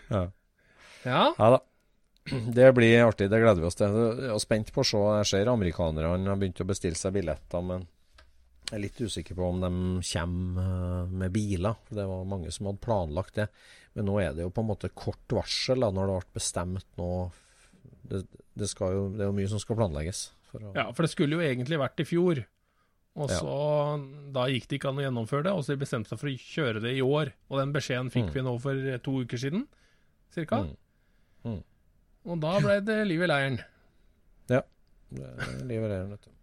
Speaker 3: Ja.
Speaker 2: Ja,
Speaker 3: Ja da. Det blir artig, det gleder vi oss til. Jeg er spent på å se. Jeg ser amerikanerne har begynt å bestille seg billetter, men jeg er litt usikker på om de kommer eh, med biler. For det var mange som hadde planlagt det. Men nå er det jo på en måte kort varsel da, når det ble bestemt nå. Det, det, skal jo, det er jo mye som skal planlegges. For
Speaker 2: ja, for det skulle jo egentlig vært i fjor. Og
Speaker 3: Ja.
Speaker 2: så Da gikk det ikke an å gjennomføre det, og så de bestemte seg for å kjøre det i år. Og den beskjeden fikk
Speaker 3: Mm.
Speaker 2: vi nå for to uker siden, cirka.
Speaker 3: Mm. Mm.
Speaker 2: Og da ble det liv i leiren.
Speaker 3: Det er i leiren, vet du.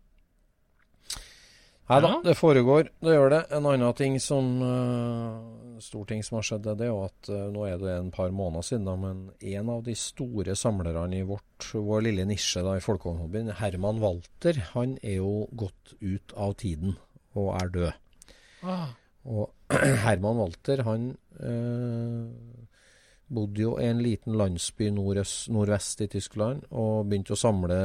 Speaker 3: Nei da,
Speaker 2: Ja.
Speaker 3: det foregår. Det gjør det. En annen ting som uh, Stor ting som har skjedd, det er jo at uh, nå er det en par måneder siden, da, men en av de store samlerne i vårt, vår lille nisje da, i folkehobbyen, Herman Walter, han er jo gått ut av tiden og er død.
Speaker 2: Ah,
Speaker 3: Og *clears throat* Herman Walter, han eh, bodde jo i en liten landsby nordøst, nordvest i Tyskland og begynte å samle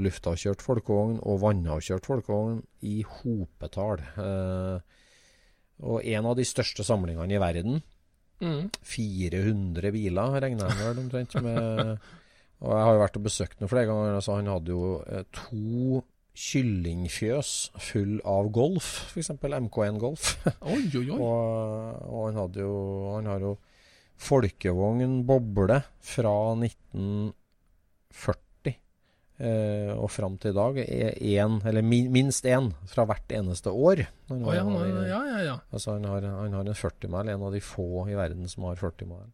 Speaker 3: luftavkjørt folkevogn og vannavkjørt folkevogn i hopetall. Eh, og en av de største samlingene i verden.
Speaker 2: mm.
Speaker 3: 400 biler, regner jeg vel omtrent med. Og jeg har jo vært og besøkt ham flere ganger. Altså, han hadde jo eh, to kyllingfjøs full av Golf, f.eks. MK1 Golf.
Speaker 2: Oi, oi, oi. *laughs*
Speaker 3: Og, og han hadde jo Han har jo folkevogn boble fra 1940 eh, og fram til i dag. er En, eller minst én fra hvert eneste år. Han har-
Speaker 2: ja, ja, ja, ja.
Speaker 3: Altså han har, han har en 40-mile, en av de få i verden som har 40-mile.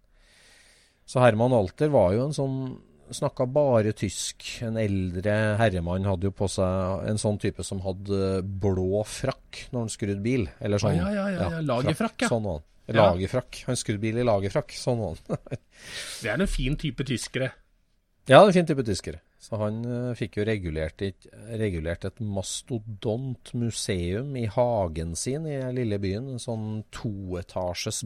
Speaker 3: Så Herman Alter var jo en sånn Snakka bare tysk. En eldre herremann hadde jo på seg en sånn type som hadde blå frakk når han skrudde bil. Eller sånn.
Speaker 2: ja, ja, ja, ja, lagerfrakk, ja.
Speaker 3: Sånn var han. Lagerfrakk. Han skrudde bil i lagerfrakk. Sånn var han. *laughs*
Speaker 2: Det er en fin type tyskere.
Speaker 3: Ja, en fin type tyskere. Så han uh, fikk jo regulert, et- regulert et mastodont museum i hagen sin i den lille byen. En sånn toetasjes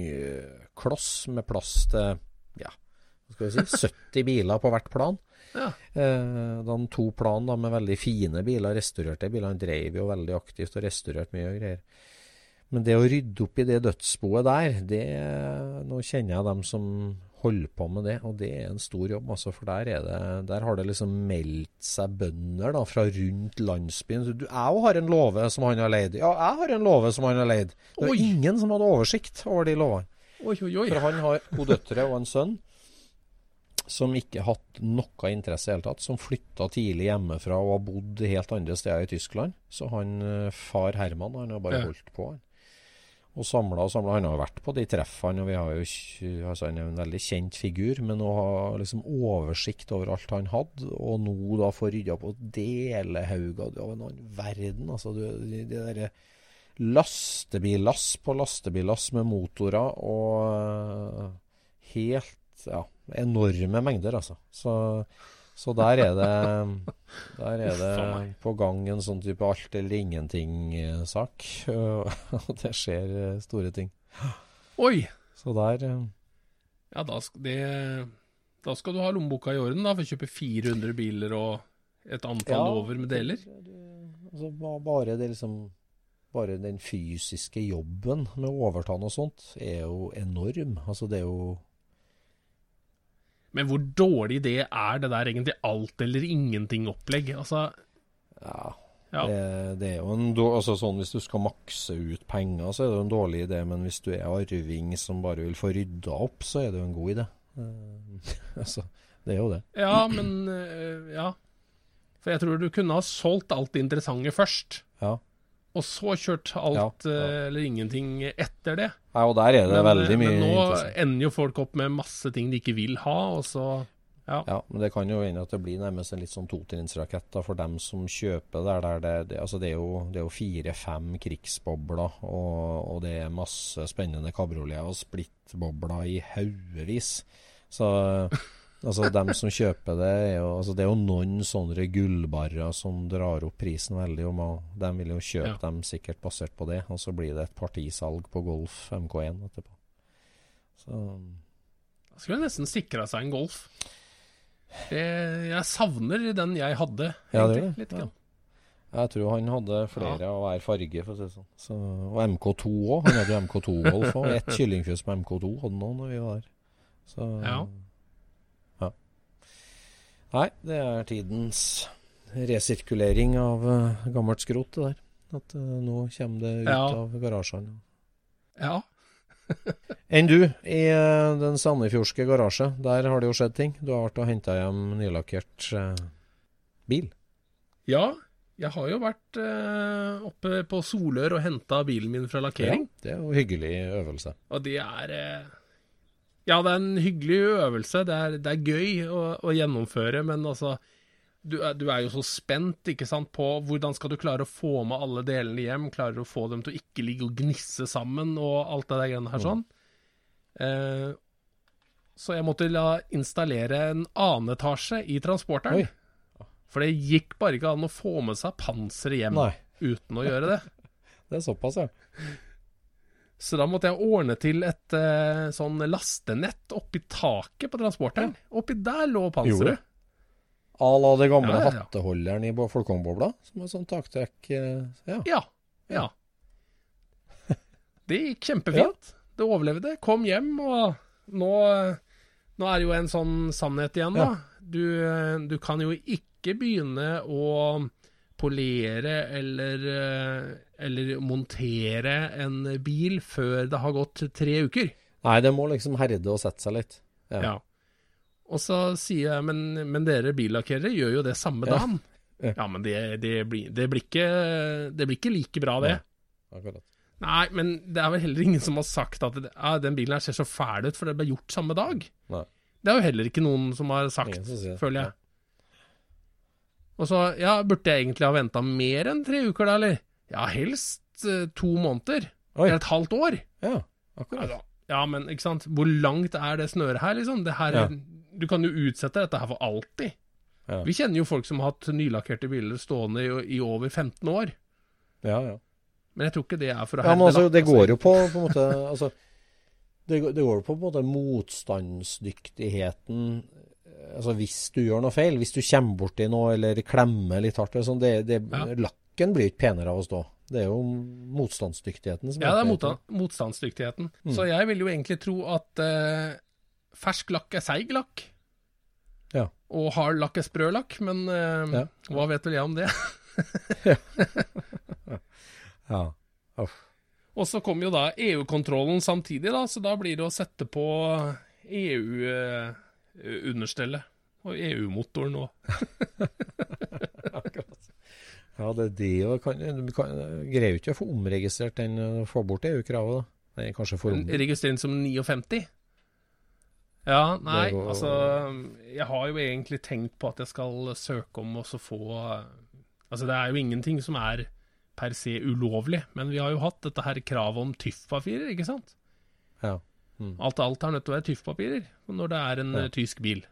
Speaker 3: betongkloss med plass til ja, hva skal vi si, 70 biler på hvert plan. *laughs*
Speaker 2: Ja.
Speaker 3: Uh, de to plan da, med veldig fine biler, restaurerte biler. Han drev jo veldig aktivt og restaurerte mye og greier. Men det å rydde opp i det dødsboet der, det Nå kjenner jeg dem som holder på med det, og det er en stor jobb, altså. For der, er det, der har det liksom meldt seg bønder da, fra rundt landsbyen. Du, jeg har en låve som han har leid. Ja, jeg har en låve som han har leid. Det var
Speaker 2: Oi.
Speaker 3: ingen som hadde oversikt over de låvene.
Speaker 2: Oi, oi, oi.
Speaker 3: For han har to døtre og en sønn som ikke hatt noe interesse i hele tatt. Som flytta tidlig hjemmefra og har bodd helt andre steder i Tyskland. Så han eh, far Herman han har bare
Speaker 2: Ja.
Speaker 3: holdt på. han. Og samla og samla. Han har vært på de treffene, og vi har jo altså han er en veldig kjent figur. Men å ha liksom oversikt over alt han hadde, og nå da få rydda på delehauger av en annen verden. Altså du, de, de derre lastebillass på lastebillass med motorer og eh, helt ja, enorme mengder, altså. Så, så der er det *laughs* Der er det på gang en sånn type alt eller ingenting-sak. *laughs* Og det skjer eh, store ting. *gasps*
Speaker 2: Oi!
Speaker 3: Så der eh,
Speaker 2: Ja, da, skal, det, da skal du ha lommeboka i orden da, for å kjøpe 400 biler og et antall
Speaker 3: Ja.
Speaker 2: over med deler.
Speaker 3: Altså, bare det liksom Bare den fysiske jobben med å overta noe sånt er jo enorm. Altså, det er jo
Speaker 2: Men hvor dårlig det er, det der egentlig alt eller ingenting-opplegg. Altså,
Speaker 3: Ja.
Speaker 2: ja.
Speaker 3: Det, det er jo en dårlig, altså sånn Hvis du skal makse ut penger, så er det jo en dårlig idé. Men hvis du er arving som bare vil få rydda opp, så er det jo en god idé. Eh, *laughs* altså, det er jo det.
Speaker 2: Ja, men øh, Ja. For jeg tror du kunne ha solgt alt det interessante først.
Speaker 3: Ja.
Speaker 2: Og så kjørt alt
Speaker 3: Ja, ja.
Speaker 2: øh, eller ingenting etter det.
Speaker 3: ja og der er det
Speaker 2: Men,
Speaker 3: veldig
Speaker 2: øh,
Speaker 3: mye
Speaker 2: men nå ender jo folk opp med masse ting de ikke vil ha, og så Ja.
Speaker 3: Ja, men det kan jo hende at det blir nærmest en litt sånn totrinnsrakett for dem som kjøper der. Der det, det, altså det er jo, det er jo fire-fem krigsbobler, og, og det er masse spennende kabrioleter og splittbobler i haugevis. Så altså dem som kjøper det, er jo, altså det er jo noen sånne gullbarrer som drar opp prisen veldig. Og de vil jo kjøpe
Speaker 2: Ja.
Speaker 3: dem sikkert basert på det, og så blir det et partisalg på Golf MK1 etterpå. Så
Speaker 2: Da skulle jeg nesten sikra seg en Golf. Det, jeg savner den jeg hadde,
Speaker 3: Ja,
Speaker 2: egentlig.
Speaker 3: det.
Speaker 2: litt
Speaker 3: Ja. Jeg tror han hadde flere av hver farge, for å si det sånn. Så, og MK2 òg. Han hadde jo MK2-Golf òg. Ett kyllingfjøs med MK2 hadde han òg når vi var der. Så
Speaker 2: Ja.
Speaker 3: ja. Nei, det er tidens resirkulering av uh, gammelt skrot, det der. At uh, nå kommer det ut
Speaker 2: Ja.
Speaker 3: av garasjene.
Speaker 2: Ja. *laughs*
Speaker 3: Enn du, i uh, den sandefjordske garasje, der har det jo skjedd ting. Du har vært og henta hjem nylakkert eh, bil.
Speaker 2: ja. Jeg har jo vært øh, oppe på Solør og henta bilen min fra lakkering.
Speaker 3: det er jo hyggelig øvelse.
Speaker 2: Og det er eh, Ja, det er en hyggelig øvelse. Det er, det er gøy å, å gjennomføre, men altså du er, du er jo så spent ikke sant, på hvordan skal du klare å få med alle delene hjem. Klarer du å få dem til å ikke ligge og gnisse sammen og alt det der greiene her sånn. Eh, så jeg måtte la installere en annen etasje i transporteren.
Speaker 3: Oi.
Speaker 2: For det gikk bare ikke an å få med seg panseret hjem
Speaker 3: Nei,
Speaker 2: uten å gjøre det. *laughs*
Speaker 3: det er såpass, ja.
Speaker 2: Så da måtte jeg ordne til et uh, sånn lastenett oppi taket på transporteren. Oppi der lå panseret.
Speaker 3: A la det gamle
Speaker 2: Ja, ja, ja.
Speaker 3: hatteholderen i Folkongbobla, som har sånn taktrekk Uh, Ja.
Speaker 2: Ja. ja. Det gikk kjempefint. Det overlevde. Kom hjem, og nå, nå er det jo en sånn sannhet igjen, da. Du, du kan jo ikke begynne å polere eller, eh, eller montere en bil før det har gått tre uker.
Speaker 3: Nei, det må liksom herde og sette seg litt. Ja.
Speaker 2: Ja. Og så sier jeg, men, men dere billakkerere gjør jo det samme
Speaker 3: Ja.
Speaker 2: dagen. *laughs*
Speaker 3: Ja.
Speaker 2: Ja, men det, det, blir, det, blir ikke, det blir ikke like bra, det.
Speaker 3: Akkurat.
Speaker 2: Nei, men det er vel heller ingen som har sagt at ja, den bilen her ser så fæl ut, for det ble gjort samme dag.
Speaker 3: Nei.
Speaker 2: Det er jo heller ikke noen som har sagt,
Speaker 3: som
Speaker 2: føler jeg. Og så, ja, burde jeg egentlig ha venta mer enn tre uker da, eller? Ja, helst eh, to måneder.
Speaker 3: Oi.
Speaker 2: Eller et halvt år.
Speaker 3: Ja, akkurat.
Speaker 2: ja, men ikke sant. Hvor langt er det snøret her, liksom? Det her
Speaker 3: Ja.
Speaker 2: Du kan jo utsette dette her for alltid.
Speaker 3: Ja.
Speaker 2: Vi kjenner jo folk som har hatt nylakkerte biler stående i, i over 15 år.
Speaker 3: Ja, ja.
Speaker 2: Men jeg tror ikke det er for å
Speaker 3: ja men altså,
Speaker 2: lakk,
Speaker 3: det går jo på, på en måte *laughs* altså, det, går- det går jo på, på en måte motstandsdyktigheten Altså hvis du gjør noe feil, hvis du kommer borti noe eller klemmer litt hardt sånn, det, det,
Speaker 2: Ja.
Speaker 3: Lakken blir ikke penere av å stå. Det er jo motstandsdyktigheten som
Speaker 2: Ja, det er mot, motstandsdyktigheten.
Speaker 3: Mm.
Speaker 2: Så jeg vil jo egentlig tro at eh, fersk lakk er seig lakk.
Speaker 3: Ja.
Speaker 2: Og hard lakk er sprø lakk, men eh,
Speaker 3: Ja.
Speaker 2: hva vet vel jeg om det?
Speaker 3: Ja. *laughs* Uff.
Speaker 2: Og så kommer jo da EU-kontrollen samtidig, da, så da blir det å sette på EU-understellet. og EU-motoren òg. *laughs*
Speaker 3: Ja, det er det. Kan, du kan, greier jo ikke å få omregistrert den, og få bort EU-kravet, da. Den kanskje for
Speaker 2: som 59? Ja, nei,
Speaker 3: går-
Speaker 2: altså Jeg har jo egentlig tenkt på at jeg skal søke om å få Altså, det er jo ingenting som er per se ulovlig, men vi har jo hatt dette her kravet om TYF-papirer, ikke sant?
Speaker 3: Ja. Mm.
Speaker 2: Alt alt er nødt til å være tyffpapirer når det er en
Speaker 3: Ja.
Speaker 2: eh, tysk bil.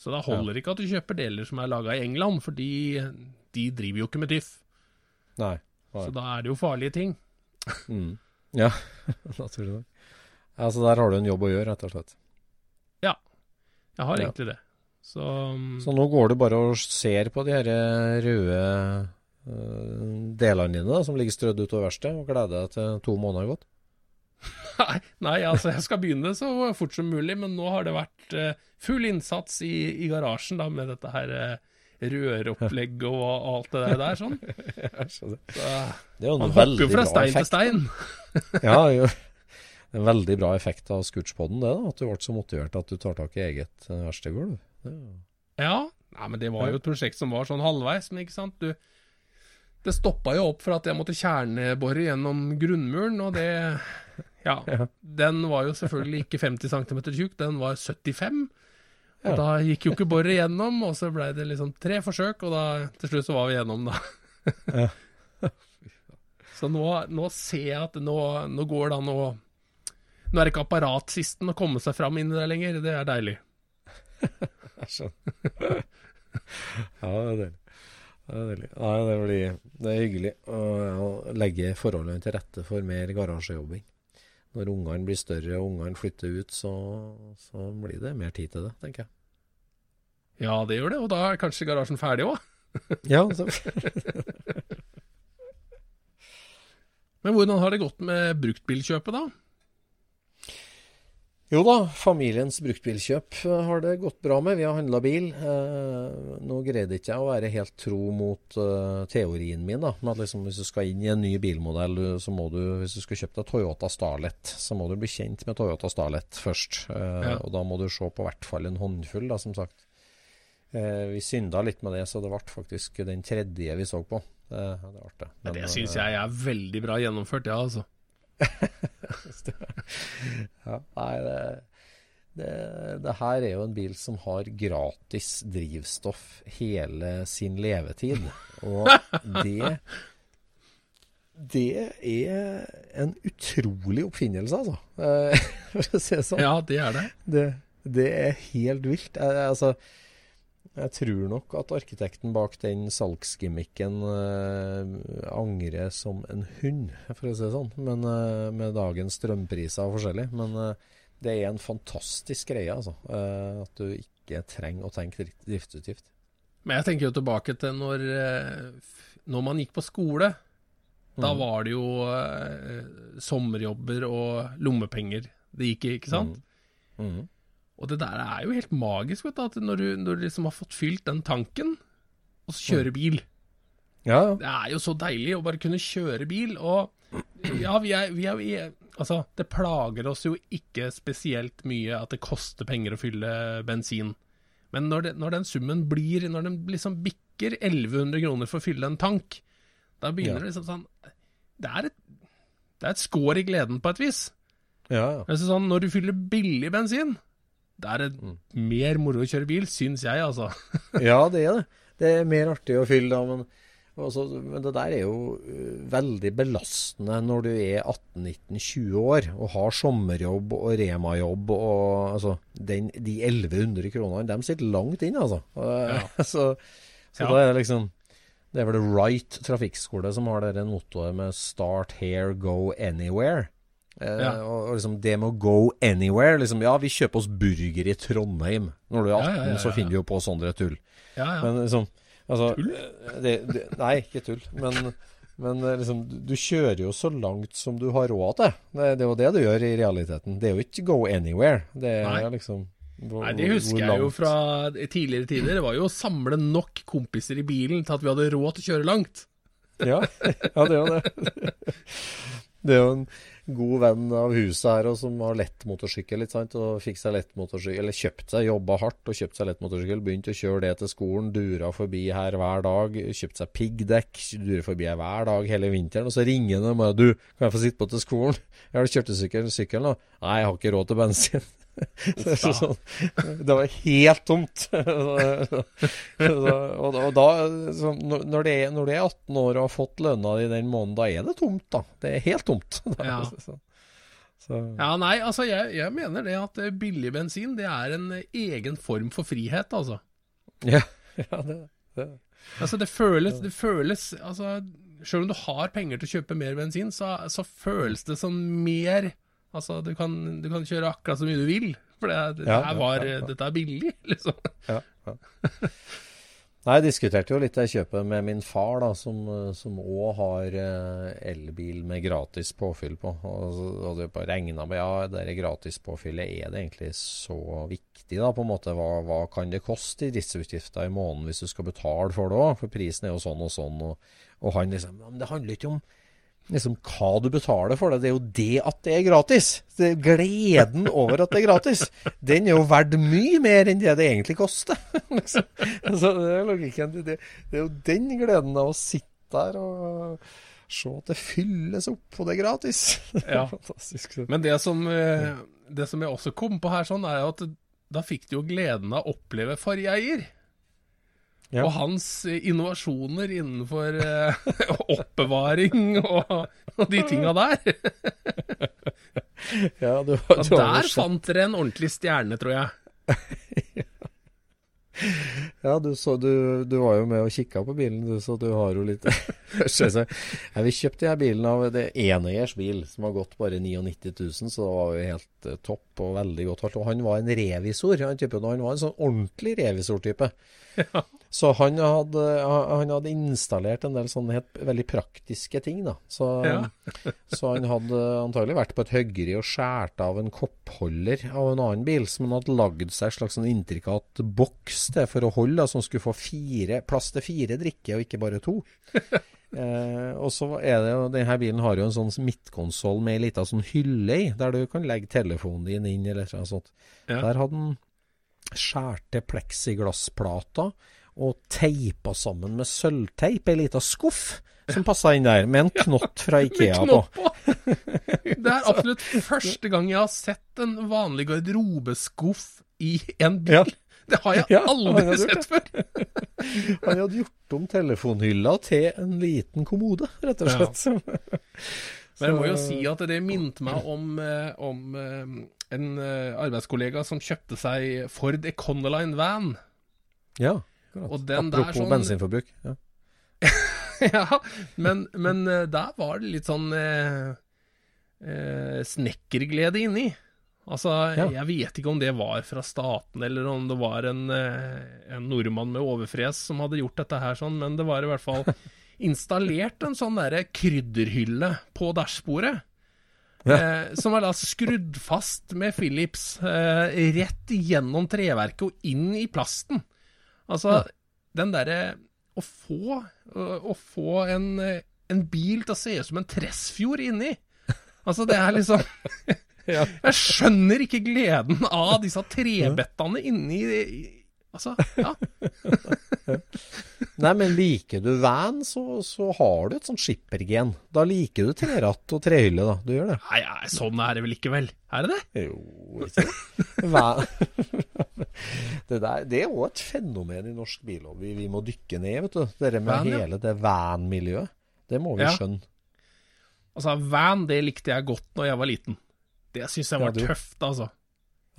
Speaker 2: Så det holder ikke at du kjøper deler som er laga i England, fordi de driver jo ikke med tyff.
Speaker 3: Nei. Nei.
Speaker 2: Så da er det jo farlige ting.
Speaker 3: Mm. Ja, *laughs* naturlig nok. Ja, så der har du en jobb å gjøre, rett og slett.
Speaker 2: Ja, Jeg har
Speaker 3: Ja.
Speaker 2: egentlig det. Så, mm,
Speaker 3: Så nå går du bare og ser på de her røde uh, delene dine da, som ligger strødd utover verkstedet, og gleder deg til to måneder har gått?
Speaker 2: Nei, nei, altså jeg skal begynne så fort som mulig, men nå har det vært eh, full innsats i, i garasjen da, med dette her uh, røropplegg og alt det der, sånn. *laughs* Så,
Speaker 3: Det er jo en
Speaker 2: man hopper jo fra
Speaker 3: stein
Speaker 2: stein til stein. *laughs*
Speaker 3: Ja, jo. Det en veldig bra effekt av Scootspoden, det. da, At du ble så motivert at du tar tak i eget verkstedgulv. Det er
Speaker 2: Ja, nei, men det var jo et prosjekt som var sånn halvveis, men ikke sant. Du, det stoppa jo opp for at jeg måtte kjernebore gjennom grunnmuren, og det Ja. *laughs* Den var jo selvfølgelig ikke 50 cm tjukk, den var 75. Og
Speaker 3: Ja.
Speaker 2: da gikk jo ikke boret gjennom, og så blei det liksom tre forsøk, og da til slutt så var vi gjennom, da. *laughs* *laughs* så nå, nå ser jeg at nå, nå går det an å Nå er det ikke apparatsisten å komme seg fram inni der lenger, det er deilig.
Speaker 3: Jeg skjønner. ja, det er deilig. Det er. Nei, det, blir, det er hyggelig å legge forholdene til rette for mer garasjejobbing. Når ungene blir større og ungene flytter ut, så, så blir det mer tid til det, tenker jeg.
Speaker 2: Ja, det gjør det, og da er kanskje garasjen ferdig òg. *laughs*
Speaker 3: Ja, så, *laughs*
Speaker 2: Men hvordan har det gått med bruktbilkjøpet, da?
Speaker 3: Jo da, familiens bruktbilkjøp eh, har det gått bra med. Vi har handla bil. Eh, nå greide ikke jeg å være helt tro mot eh, teorien min. da, med at liksom Hvis du skal inn i en ny bilmodell, så må du, hvis du skal kjøpe deg Toyota Starlet, så må du bli kjent med Toyota Starlet først. Eh,
Speaker 2: Ja.
Speaker 3: Og da må du se på hvert fall en håndfull, da, som sagt. Eh, vi synda litt med det, så det ble faktisk den tredje vi så på. Det, det ble det.
Speaker 2: Syns jeg er veldig bra gjennomført, ja, altså. *laughs*
Speaker 3: Ja, nei, det, det, det her er jo en bil som har gratis drivstoff hele sin levetid. Og det Det er en utrolig oppfinnelse, altså. Eh, *laughs* For å si det sånn.
Speaker 2: Ja, det er det.
Speaker 3: Det, det er helt vilt. Altså, jeg tror nok at arkitekten bak den salgsgimmicken eh, angrer som en hund, for å si det sånn. Men eh, med dagens strømpriser og forskjellig. Men eh, det er en fantastisk greie, altså. Eh, at du ikke trenger å tenke driftsutgift.
Speaker 2: Men jeg tenker jo tilbake til når, eh, når man gikk på skole. Da
Speaker 3: Mm.
Speaker 2: var det jo eh, sommerjobber og lommepenger det gikk i, ikke sant?
Speaker 3: Mhm.
Speaker 2: Og det der er jo helt magisk, vet du. At når du, når du liksom har fått fylt den tanken, og så kjøre bil.
Speaker 3: Ja.
Speaker 2: Det er jo så deilig å bare kunne kjøre bil. Og ja, vi er, vi er, vi er Altså, det plager oss jo ikke spesielt mye at det koster penger å fylle bensin. Men når, det, når den summen blir Når den liksom bikker 1100 kroner for å fylle en tank, da begynner
Speaker 3: Ja.
Speaker 2: det liksom sånn Det er et, det er et skår i gleden på et vis.
Speaker 3: ja, ja.
Speaker 2: Altså sånn, når du fyller billig bensin, da er det mer moro å kjøre bil, syns jeg, altså. *laughs*
Speaker 3: Ja, det er det. Det er mer artig å fylle da, men, også, men det der er jo uh, veldig belastende når du er 18-19-20 år og har sommerjobb og Rema-jobb og altså, den, de 1100 kronene, de sitter langt inn, altså. Ja. *laughs* så så
Speaker 2: Ja.
Speaker 3: da er det liksom Det er vel Right trafikkskole som har det en mottoet med 'start here, go anywhere'. Eh,
Speaker 2: Ja.
Speaker 3: og, og liksom det med å go anywhere liksom, Ja, vi kjøper oss burger i Trondheim. Når du er 18,
Speaker 2: Ja,
Speaker 3: så finner du jo på sånne tull.
Speaker 2: Ja, ja.
Speaker 3: Men liksom altså,
Speaker 2: Tull?
Speaker 3: Det, det, nei, ikke tull. Men, men eh, liksom, du, du kjører jo så langt som du har råd til. Det, det er jo det du gjør i realiteten. Det er jo ikke go anywhere. Det er
Speaker 2: Nei.
Speaker 3: liksom hvor-
Speaker 2: Nei, Det husker jeg jo fra tidligere tider. Det var jo å samle nok kompiser i bilen til at vi hadde råd til å kjøre langt.
Speaker 3: Ja, *laughs* ja det er jo det. *laughs* Det er jo en, god venn av huset her, og som har lettmotorsykkel, litt sant. Og fikk seg lettmotorsykkel, eller kjøpt seg, jobba hardt og kjøpt seg lettmotorsykkel. Begynte å kjøre det til skolen, dura forbi her hver dag. Kjøpt seg piggdekk, durer forbi her hver dag hele vinteren. Og så ringer han og bare 'Du, kan jeg få sitte på til skolen?' 'Jeg har kjørt sykkelen, da.' 'Nei, jeg har ikke råd til bensin.' Det, sånn, det var helt tomt. *laughs* og, og da, så, når, det er, når du er 18 år og har fått lønna di den måneden, da er det tomt, da. Det er helt tomt. *laughs*
Speaker 2: Ja. ja, nei, altså jeg, jeg, mener det at eh, billig bensin det er en egen form for frihet, altså.
Speaker 3: Ja, *laughs* ja det, det.
Speaker 2: Altså det føles, det føles altså, Selv om du har penger til å kjøpe mer bensin, så, så føles det som mer Altså, du kan, du kan, kjøre akkurat så mye du vil, for det, det ja, var, ja, dette er billig, *laughs* liksom.
Speaker 3: Ja, Nei, jeg diskuterte jo litt det kjøpet med min far, da, som òg har eh, elbil med gratis påfyll på. Og, og det bare regna med ja, det gratispåfyllet, er det egentlig så viktig, da, på en måte? Hva, hva kan det koste i driftsutgifter i måneden hvis du skal betale for det òg? For prisen er jo sånn og sånn. Og, og han liksom Men det handler ikke om liksom hva du betaler for det. Det er jo det at det er gratis. Det er gleden over at det er gratis. Den er jo verdt mye mer enn det det egentlig koster. *laughs* liksom. altså, det, er logikken. Det, det, er jo den gleden av å sitte der og se at det fylles opp, og det er gratis. *laughs*
Speaker 2: ja. Fantastisk. Men det som, eh, det som jeg også kom på her, sånn, er jo at da fikk du jo gleden av å oppleve fargeier. eier. Ja. Og hans innovasjoner innenfor eh, *laughs* oppbevaring og, og, de tinga der. *laughs*
Speaker 3: ja, du,
Speaker 2: du, og der fant dere en ordentlig stjerne, tror jeg. *laughs*
Speaker 3: Ja, du, så, du, du, var jo med og kikka på bilen, du, så du har jo litt ja, Vi kjøpte denne bilen av det eneiers bil, som har gått bare 99 000, så det var jo helt uh, topp og veldig godt holdt. Og han var en revisor. Han, typen, han var en sånn ordentlig revisortype. Ja. Så han hadde, han hadde, installert en del sånne helt, veldig praktiske ting, da. Så, ja. *laughs* så, han hadde antagelig vært på et høggeri og skåret av en koppholder av en annen bil, som han hadde lagd seg en slags sånn intrikat boks til for å holde, som skulle få fire, plass til fire drikker, og ikke bare to. *laughs* eh, og så er det jo, denne bilen har jo en sånn midtkonsoll med ei lita sånn hylle i, der du kan legge telefonen din inn, eller noe sånt. Ja. Der hadde han til pleksiglassplater og teipa sammen med sølvteip ei lita skuff som passa inn der, med en knott fra Ikea på.
Speaker 2: det er absolutt første gang jeg har sett en vanlig garderobeskuff i en bil. Ja. Det har jeg ja, aldri sett før. *laughs*
Speaker 3: han hadde gjort om telefonhylla til en liten kommode, rett og slett. Ja. *laughs*
Speaker 2: Men jeg må jo si at det minte meg om, eh, om eh, en eh, arbeidskollega som kjøpte seg Ford Econoline van.
Speaker 3: Ja. Apropos sånn, bensinforbruk. Ja, *laughs*
Speaker 2: ja men, men, eh, der var det litt sånn eh, eh, snekkerglede inni. Altså, ja. jeg vet ikke om det var fra staten, eller om det var en, eh, en, nordmann med overfres som hadde gjort dette her sånn, men det var i hvert fall *laughs* installert en sånn derre krydderhylle på dashbordet. Ja. Eh, som var da skrudd fast med Philips eh, rett gjennom treverket og inn i plasten. Altså, ja. den derre å få, å få en, en, bil til å se ut som en Tresfjord inni Altså, det er liksom *laughs* *laughs* Jeg skjønner ikke gleden av disse trebettene inni Altså, ja. *laughs*
Speaker 3: Nei, men liker du van, så, så, har du et sånt skippergen. Da liker du treratt og trehylle, da. Du gjør det.
Speaker 2: Nei, nei, sånn er det vel ikke, vel? Er det det?
Speaker 3: Jo, ikke *laughs* det? der, det er òg et fenomen i norsk billobby Vi, vi, må dykke ned, vet du. Dere med van, hele ja. det van-miljøet. Det må vi ja. skjønne.
Speaker 2: Altså, van, det likte jeg godt når jeg var liten. Det syns jeg var ja, tøft, altså.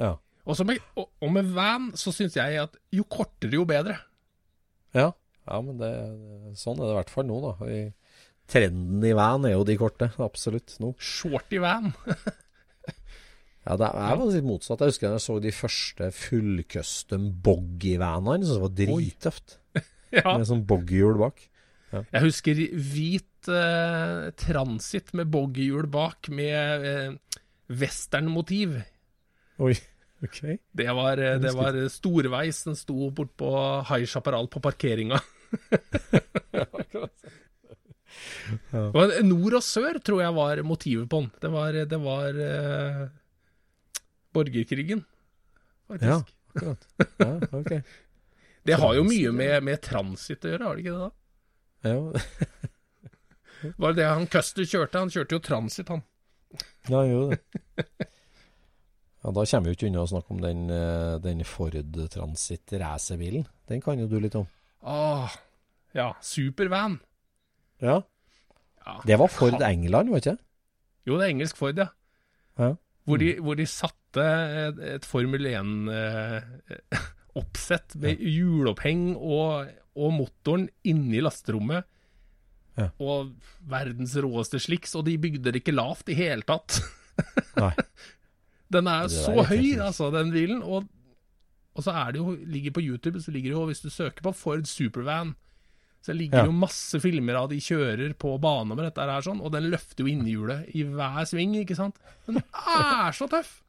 Speaker 3: Ja.
Speaker 2: Og med, og, med van så syns jeg at jo kortere, jo bedre.
Speaker 3: Ja, ja men det, sånn er det i hvert fall nå, da. I, trenden i van er jo de korte. Absolutt. Nå.
Speaker 2: Short i van. *laughs*
Speaker 3: ja, det er jo litt motsatt. Jeg husker jeg så de første fullcustom boggy-vanene. Syntes det var drittøft. *laughs* ja. Med sånn boggyhjul bak.
Speaker 2: Ja. Jeg husker hvit eh, transit med boggyhjul bak, med eh, westernmotiv.
Speaker 3: Oi. Okay.
Speaker 2: Det var, eh, det var storveis. Den sto bortpå High Chaparral på parkeringa. *laughs*
Speaker 3: Ja.
Speaker 2: Nord og sør tror jeg var motivet på den. Det var, det var eh, borgerkrigen,
Speaker 3: Ja,
Speaker 2: faktisk.
Speaker 3: akkurat. Ja, okay. *laughs*
Speaker 2: Det har jo mye med, med transit å gjøre, har det ikke det? da?
Speaker 3: Ja,
Speaker 2: Var det det han Custer kjørte? Han kjørte jo transit, han.
Speaker 3: ja jo det. *laughs* Ja, Da kommer vi jo ikke unna å snakke om den, eh, den Ford Transit racerbilen. Den kan jo du litt om.
Speaker 2: Åh, ja. Supervan.
Speaker 3: Ja.
Speaker 2: Ja.
Speaker 3: Det var Ford England, var ikke det?
Speaker 2: Jo, det er engelsk Ford, ja.
Speaker 3: Ja.
Speaker 2: Hvor, de, hvor de satte et, et Formel 1-oppsett *laughs* med hjuloppheng og, og motoren inni lasterommet.
Speaker 3: Ja.
Speaker 2: Og verdens råeste sliks, og de bygde det ikke lavt i hele tatt. *laughs*
Speaker 3: Nei.
Speaker 2: Den er
Speaker 3: er
Speaker 2: så høy, altså, den bilen. Og, og så er det jo, ligger på YouTube, så ligger det jo, hvis du søker på Ford Supervan, så ligger
Speaker 3: Ja.
Speaker 2: det jo masse filmer av de kjører på bane med dette her, sånn, og den løfter jo innhjulet i hver sving, ikke sant? Den er så tøff!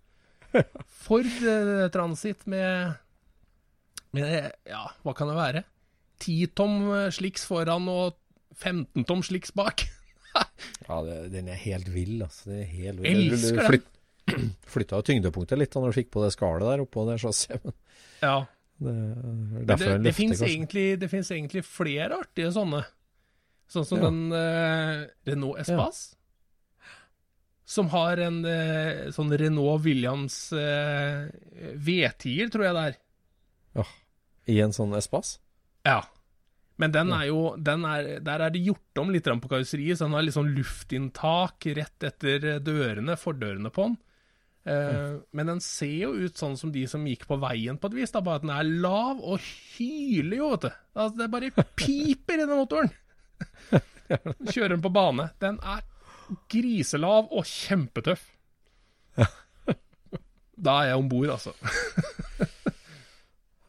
Speaker 2: Ford eh, Transit med, med, ja, hva kan det være? 10 tom eh, sliks foran og 15 tom sliks bak. *laughs*
Speaker 3: Ja, det, den er helt vill, altså. Det er helt vill.
Speaker 2: Elsker den. *clears throat*
Speaker 3: flytt- Flytta tyngdepunktet litt da når du fikk på det skallet der oppå det chassiset.
Speaker 2: Ja,
Speaker 3: Det,
Speaker 2: det, det fins egentlig, egentlig flere artige sånne. Sånn som
Speaker 3: Ja.
Speaker 2: den eh, Renault Espace. Som har en eh, sånn Renault Williams eh, V10-er, tror jeg det er.
Speaker 3: I en sånn Espace?
Speaker 2: Ja. Men den er jo den er, Der er det gjort om litt på karosseriet, så den har litt sånn luftinntak rett etter dørene, fordørene på den. Eh, Men den ser jo ut sånn som de som gikk på veien på et vis, da, bare at den er lav og hyler jo, vet du. Altså, det bare *laughs* piper i den motoren. *laughs* Kjører den på bane. Den er griselav og kjempetøff. *laughs* Da er jeg om bord, altså.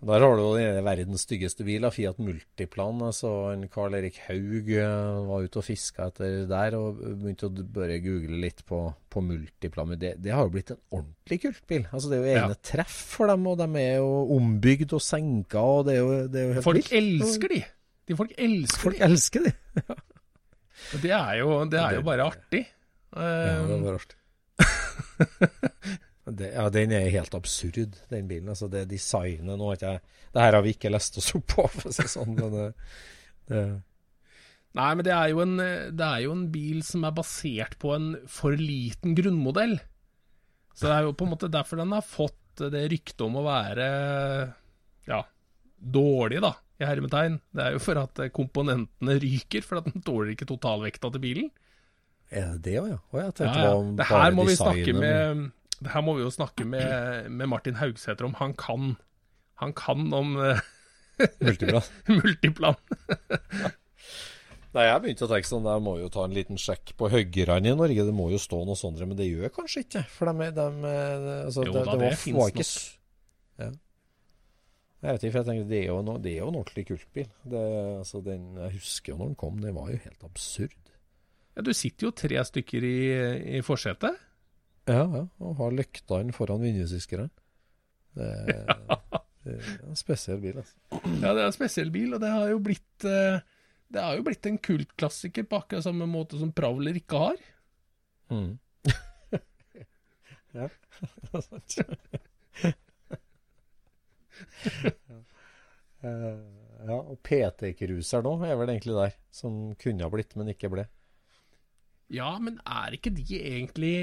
Speaker 3: Der har du den verdens styggeste bil, Fiat Multiplan. Altså, en Carl Erik Haug eh, var ute og fiska etter der, og begynte å bare google litt på, på Multiplan. Men det, det har jo blitt en ordentlig kultbil. Altså, det er jo egne
Speaker 2: Ja.
Speaker 3: treff for dem, og de er jo ombygd og senka, og det er jo, det er jo helt
Speaker 2: Folk
Speaker 3: vilt.
Speaker 2: elsker de. De folk elsker
Speaker 3: Folk
Speaker 2: de.
Speaker 3: elsker de. *laughs*
Speaker 2: Det er jo, det er jo bare artig.
Speaker 3: Ja, det
Speaker 2: er
Speaker 3: bare artig. *laughs* Det, ja, den er helt absurd, den bilen. Altså, det designet nå ikke jeg Det her har vi ikke lest oss opp på, for å si sånn. Men det, det,
Speaker 2: Nei, men det er, en, det er jo en bil som er basert på en for liten grunnmodell. Så det er jo på en måte derfor den har fått det ryktet om å være ja, dårlig, da, i hermetegn. Det er jo for at komponentene ryker, for at den tåler ikke totalvekta til bilen.
Speaker 3: er det det òg, ja? Å, jeg tenkte
Speaker 2: Ja,
Speaker 3: det
Speaker 2: bare
Speaker 3: designet.
Speaker 2: Det her må vi snakke
Speaker 3: men-
Speaker 2: Det her må vi jo snakke med, med Martin Haugsæter om. Han kan, han kan om eh,
Speaker 3: Multiplan. *laughs*
Speaker 2: multiplan. *laughs*
Speaker 3: Nei, jeg begynte å tenke sånn, jeg må jo ta en liten sjekk på høggerne i Norge. Det må jo stå noe sånt, men det gjør jeg kanskje ikke. For de, er- de, altså,
Speaker 2: Jo
Speaker 3: det,
Speaker 2: da,
Speaker 3: det,
Speaker 2: det
Speaker 3: var,
Speaker 2: finnes
Speaker 3: var ikke
Speaker 2: nok.
Speaker 3: Ja. Jeg vet ikke, for jeg tenker, det er jo, no, det er jo en ordentlig kultbil. Det, altså, den, jeg husker jo når den kom, det var jo helt absurd.
Speaker 2: Ja, du sitter jo tre stykker i, i forsetet.
Speaker 3: Ja, ja. Og har lyktene foran vindusviskeren. Det, det er en spesiell bil, altså.
Speaker 2: Ja, det er en spesiell bil, og det har jo blitt eh, Det har jo blitt en kultklassiker på akkurat samme måte som Pravler ikke har.
Speaker 3: Mm. *laughs* ja. *laughs* Eh, ja, og PT-cruiser nå er vel egentlig der, som kunne ha blitt, men ikke ble.
Speaker 2: Ja, men er ikke de egentlig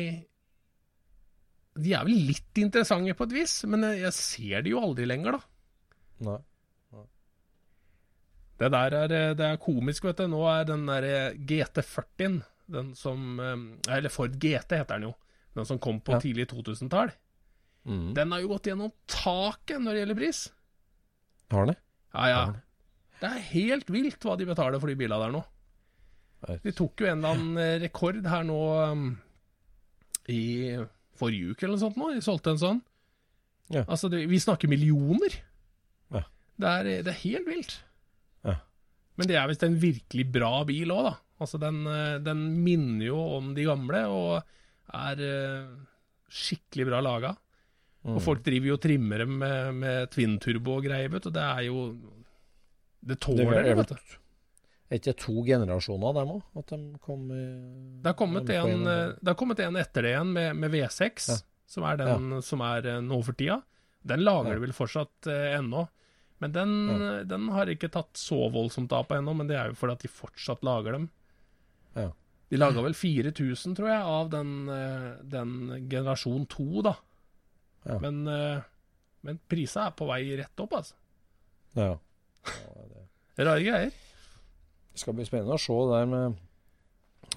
Speaker 2: De er vel litt interessante på et vis, men jeg ser de jo aldri lenger, da.
Speaker 3: Nei.
Speaker 2: Det der er, eh, det er komisk, vet du. Nå er den der eh, GT40-en, den som eh, Eller Ford GT heter den jo. Den som kom på
Speaker 3: Ja.
Speaker 2: tidlig 2000-tall.
Speaker 3: Mm.
Speaker 2: Den har jo gått gjennom taket når det gjelder pris.
Speaker 3: Har den det?
Speaker 2: Ja, ja. Det er helt vilt hva de betaler for de bilene der nå. De tok jo en eller annen rekord her nå um, i forrige uke eller noe sånt nå. Jeg solgte en sånn.
Speaker 3: Ja.
Speaker 2: Altså, det, vi snakker millioner.
Speaker 3: Ja.
Speaker 2: Det, er, det er helt vilt.
Speaker 3: Ja.
Speaker 2: Men det er visst en virkelig bra bil òg, da. Altså, den, eh, den minner jo om de gamle, og er eh, skikkelig bra laga.
Speaker 3: Mm.
Speaker 2: Og folk driver jo og trimmer dem med, med twin turbo og greier, vet du. Det er jo Det tåler
Speaker 3: er
Speaker 2: det, vet du.
Speaker 3: Er ikke to generasjoner, dem òg? At de kom i,
Speaker 2: Det har kommet,
Speaker 3: de
Speaker 2: en, eh, det har kommet en etter det igjen, med, med V6,
Speaker 3: Ja.
Speaker 2: som er den som er eh, nå for tida. Den lager
Speaker 3: Ja.
Speaker 2: de vel fortsatt eh, ennå. Men den, den har ikke tatt så voldsomt av på ennå, men det er jo fordi at de fortsatt lager dem.
Speaker 3: Ja.
Speaker 2: De laga vel 4000, tror jeg, av den, eh, den generasjon 2, da.
Speaker 3: Ja.
Speaker 2: Men, eh, men prisa er på vei rett opp, altså.
Speaker 3: Ja.
Speaker 2: Rare greier.
Speaker 3: Det skal bli spennende å se der med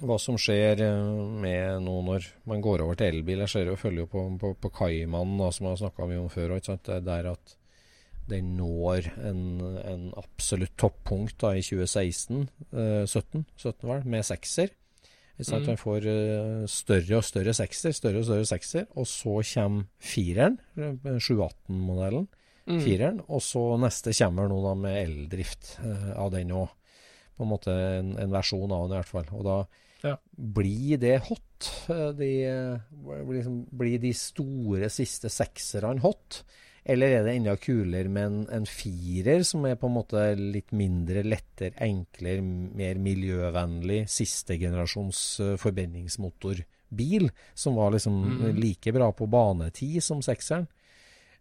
Speaker 3: hva som skjer eh, med nå når man går over til elbil. Jeg ser jo, følger jo på, på, på Kaiman, som jeg har snakka mye om før. Ikke sant? Det er der at den når en, en absolutt toppunkt da, i 2016, eh, 17, 17 vel, med sekser.
Speaker 2: Mm.
Speaker 3: Man får eh, større og større sekser, større og større sekser. Og så kommer fireren, eh, 718-modellen.
Speaker 2: Mm.
Speaker 3: Fireren, og så neste kommer nå da med eldrift eh, av den òg. På en måte en, en versjon av den i hvert fall. Og da
Speaker 2: Ja.
Speaker 3: blir det hot. Eh, De, eh, liksom, blir de store siste sekserne hot? Eller er det enda kulere med en, en firer som er på en måte litt mindre, lettere, enklere, mer miljøvennlig, siste generasjons eh, forbrenningsmotorbil, som var liksom
Speaker 2: mm.
Speaker 3: like bra på banetid som sekseren?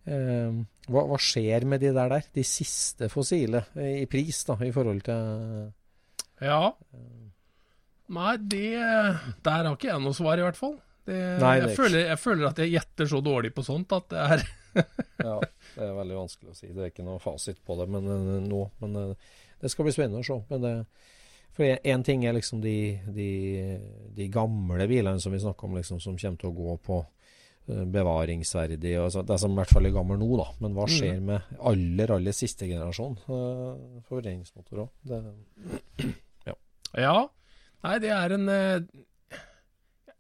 Speaker 3: Uh, hva, hva skjer med de der der? De siste fossile i pris, da, i forhold til
Speaker 2: Ja. Nei, det Der har ikke jeg noe svar, i hvert fall. Det,
Speaker 3: Nei,
Speaker 2: jeg, føler, jeg føler at jeg gjetter så dårlig på sånt at det er *laughs*
Speaker 3: Ja, det er veldig vanskelig å si. Det er ikke noe fasit på det men, eh, nå. Men eh, det skal bli spennende å se. Men det, for én ting er liksom de, de, de gamle bilene som vi snakker om, liksom, som kommer til å gå på eh, bevaringsverdig. Og så, det som i hvert fall er gammel nå, da. Men hva skjer med aller, aller siste generasjon uh, forbrenningsmotor òg?
Speaker 2: Ja. Nei, det er en eh,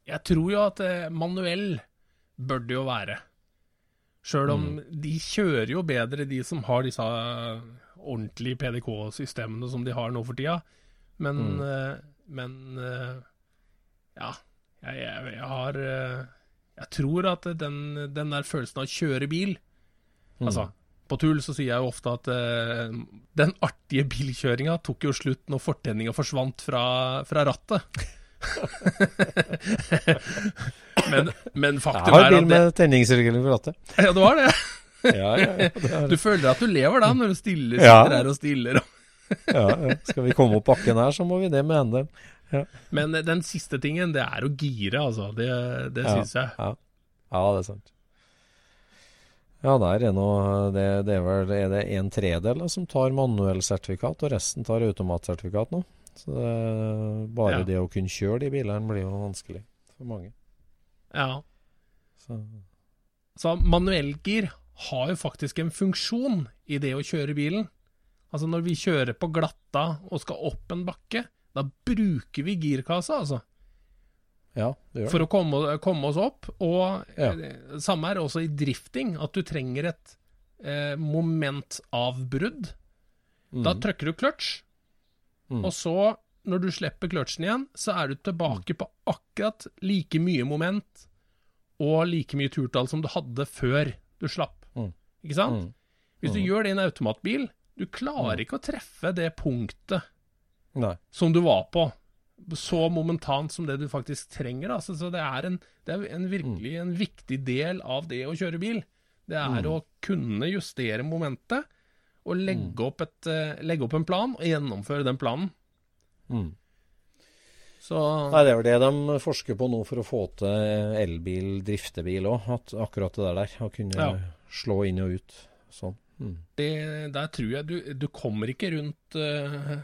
Speaker 2: Jeg tror jo at eh, manuell bør det jo være. Sjøl om de kjører jo bedre, de som har disse eh, ordentlige PDK-systemene som de har nå for tida. Men, mm. men ja. Jeg, jeg, jeg har Jeg tror at den, den der følelsen av å kjøre bil Altså, på tull så sier jeg jo ofte at uh, den artige bilkjøringa tok jo slutt når fortenninga forsvant fra, fra rattet. *laughs* men, men
Speaker 3: Jeg
Speaker 2: faktum
Speaker 3: har
Speaker 2: at
Speaker 3: bil
Speaker 2: har bil
Speaker 3: med tenningsregulering for rattet.
Speaker 2: Ja, det var det. *laughs*
Speaker 3: Ja, ja, ja, det er *laughs*
Speaker 2: Du føler at du lever da, når du stiller,
Speaker 3: Ja.
Speaker 2: sitter her og stiller.
Speaker 3: ja, ja. Skal vi komme opp bakken her, så må vi det med hendene.
Speaker 2: Men eh, den siste tingen, det er å gire, altså. Det, det
Speaker 3: Ja.
Speaker 2: syns jeg.
Speaker 3: Ja. ja, det er sant. Ja, der er noe Det, det er vel er det en tredel som tar manuellsertifikat, og resten tar automatsertifikat nå. Så det, bare
Speaker 2: Ja.
Speaker 3: det å kunne kjøre de bilene blir jo vanskelig for mange.
Speaker 2: Ja.
Speaker 3: Så,
Speaker 2: Så manuellgir har jo faktisk en funksjon i det å kjøre bilen. Altså når vi kjører på glatta og skal opp en bakke, da bruker vi girkassa, altså.
Speaker 3: Ja, det gjør.
Speaker 2: For å komme, komme oss opp. Og
Speaker 3: Ja.
Speaker 2: eh, samme er også i drifting, at du trenger et eh, momentavbrudd. Da trykker du clutch,
Speaker 3: Mm.
Speaker 2: og så, når du slipper clutchen igjen, så er du tilbake på akkurat like mye moment og like mye turtall som du hadde før du slapp.
Speaker 3: Mm.
Speaker 2: Ikke sant?
Speaker 3: Mm.
Speaker 2: Hvis du gjør det i en automatbil, du klarer ikke å treffe det punktet
Speaker 3: Nei.
Speaker 2: som du var på, så momentant som det du faktisk trenger. Altså, så det er, en, det er en virkelig en viktig del av det å kjøre bil. Det er å kunne justere momentet og legge, opp et, eh, legge opp en plan og gjennomføre den planen.
Speaker 3: Mm.
Speaker 2: Så
Speaker 3: Nei, det er vel det de forsker på nå for å få til elbil, driftebil òg. Akkurat det der. Å kunne
Speaker 2: Ja.
Speaker 3: slå inn og ut sånn. Mm.
Speaker 2: det, der tror jeg du, du kommer ikke rundt eh,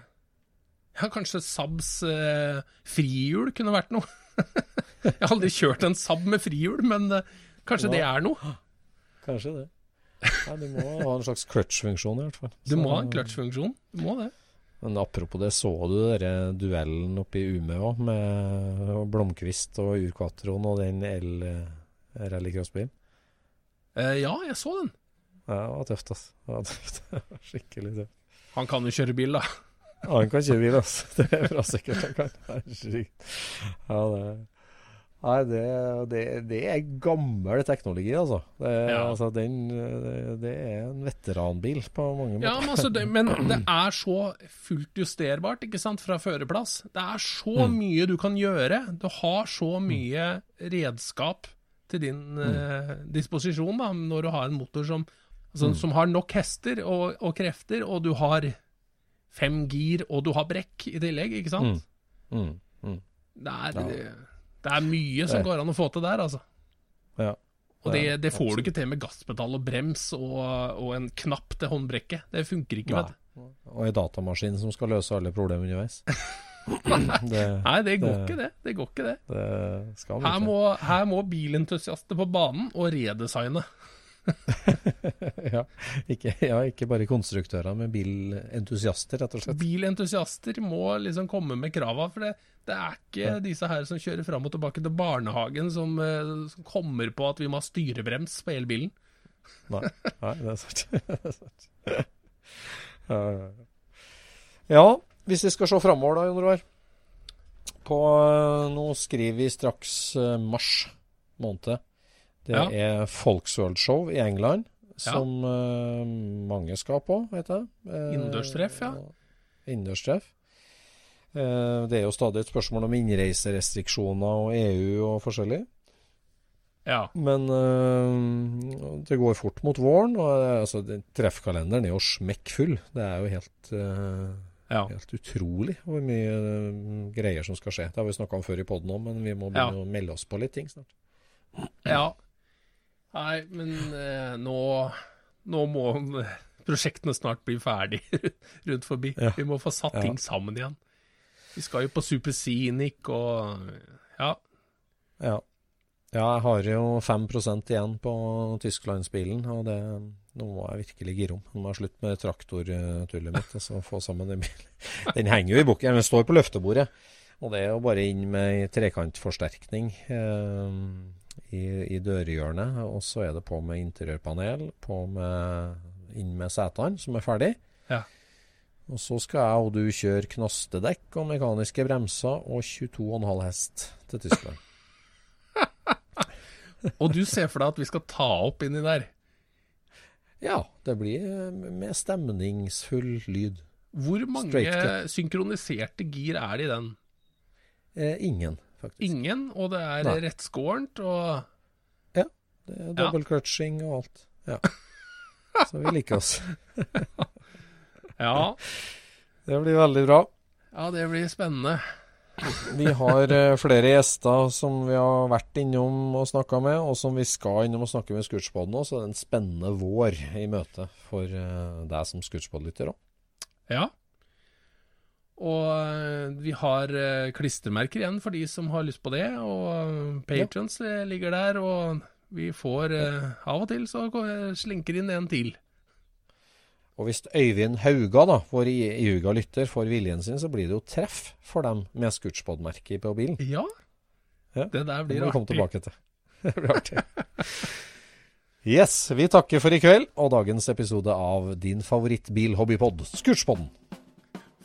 Speaker 2: Ja, kanskje Saabs eh, frihjul kunne vært noe. *laughs* jeg har aldri kjørt en Saab med frihjul, men eh, kanskje det er noe.
Speaker 3: Kanskje det. Nei, du må ha en slags clutch-funksjon i hvert fall.
Speaker 2: Du må ha en clutch-funksjon. Du må det.
Speaker 3: Men apropos det, så du den duellen oppe i Umeå òg, med Blomkvist og Urquatroen og den el-rallycrossbilen?
Speaker 2: Eh, ja, jeg så den.
Speaker 3: Ja, det var tøft, altså. Det var tøft. *laughs* Skikkelig tøft.
Speaker 2: Han kan jo kjøre bil, da.
Speaker 3: Ja, han kan kjøre bil, altså. *laughs* Det er bra sikkert han kan. Herregud. Ja, det Nei, det, det, det, er gammel teknologi, altså. Det,
Speaker 2: Ja.
Speaker 3: altså den, det, er en veteranbil på mange måter.
Speaker 2: Ja, men, altså, det, men *clears throat* det er så fullt justerbart, ikke sant, fra førerplass. Det er så mye du kan gjøre. Du har så mye redskap til din eh, disposisjon da, når du har en motor som, altså, som har nok hester og, og krefter, og du har fem gir, og du har brekk i tillegg, ikke sant?
Speaker 3: Mm, mm.
Speaker 2: Det, er, det er mye som går an å få til der, altså.
Speaker 3: Ja.
Speaker 2: Og det, det får du ikke til med gasspedal og brems og, og en knapp til håndbrekket. Det funker ikke, vet du.
Speaker 3: Og ei datamaskin som skal løse alle problemer underveis. *laughs* det,
Speaker 2: Nei, det går
Speaker 3: det-
Speaker 2: ikke det. Det går ikke det.
Speaker 3: det
Speaker 2: Her må, her må bilentusiaster på banen og redesigne. *laughs*
Speaker 3: ja, ikke, ja, ikke bare konstruktører, men bilentusiaster, rett og slett.
Speaker 2: Bilentusiaster må liksom komme med krava, for det, det er ikke disse her som kjører fram og tilbake til barnehagen som, eh, som kommer på at vi må ha styrebrems på elbilen.
Speaker 3: Nei, *laughs* nei det er sant. *laughs* Det er sant. Ja, ja, ja. ja, hvis vi skal se framover da, Jon Roar. På, eh, nå skriver vi straks eh, mars måned. Det
Speaker 2: Ja.
Speaker 3: er Folksworld Show i England, som eh, mange skal på, vet jeg. Uh,
Speaker 2: Innendørstreff, ja.
Speaker 3: Innendørstreff. Uh, det er jo stadig et spørsmål om innreiserestriksjoner og EU og forskjellig.
Speaker 2: Ja.
Speaker 3: Men uh, det går fort mot våren, og altså, treffkalenderen er jo smekkfull. Det er jo helt,
Speaker 2: ja.
Speaker 3: helt utrolig hvor mye uh, greier som skal skje. Det har vi snakka om før i poden òg, men vi må begynne å melde oss på litt ting snart.
Speaker 2: ja. Nei, men eh, nå, nå må *laughs* prosjektene snart bli ferdig *laughs* rundt forbi.
Speaker 3: Ja.
Speaker 2: Vi må få satt
Speaker 3: Ja.
Speaker 2: ting sammen igjen. Vi skal jo på Superscenic og Ja.
Speaker 3: Ja. ja, jeg har jo 5% igjen på Tysklandsbilen, og det, nå må jeg virkelig gire om. Nå må jeg slutte med traktortullet mitt og få sammen den bilen. *laughs* Den henger jo i bukken, den står på løftebordet. Og det er jo bare inn med trekantforsterkning eh, i, i dørhjørnet, og så er det på med interiørpanel, på med, inn med setene, som er ferdig.
Speaker 2: Ja.
Speaker 3: Og så skal jeg og du kjøre knastedekk og mekaniske bremser og 22,5 hest til Tyskland. *laughs*
Speaker 2: Og du ser for deg at vi skal ta opp inni der.
Speaker 3: Ja, det blir eh, med stemningsfull lyd.
Speaker 2: Hvor mange synkroniserte gir er det i den?
Speaker 3: Eh, ingen, faktisk.
Speaker 2: Ingen, og det er
Speaker 3: Nei.
Speaker 2: rettskårent og
Speaker 3: Det er double clutching og alt. Ja. *laughs* Så vi liker oss. *laughs*
Speaker 2: Ja,
Speaker 3: Det blir veldig bra.
Speaker 2: ja det blir spennende.
Speaker 3: Vi har eh, flere gjester som vi har vært innom og snakka med, og som vi skal innom og snakke med Scootspod nå, så det er en spennende vår i møte for eh, deg som Scootspod-lytter òg.
Speaker 2: Ja. Og eh, vi har eh, klistremerker igjen for de som har lyst på det, og patrons ja. ligger der, og vi får eh, Av og til så slinker inn en til.
Speaker 3: Og hvis Øyvind Hauga, da, vår iuga lytter, får viljen sin, så blir det jo treff for dem med Scootspod-merket på bilen.
Speaker 2: Ja,
Speaker 3: Ja,
Speaker 2: det der blir
Speaker 3: Det
Speaker 2: blir
Speaker 3: må vi komme tilbake til. *laughs* Det blir artig. Yes, vi takker for i kveld og dagens episode av din favorittbil-hobbypod, Scootspodden.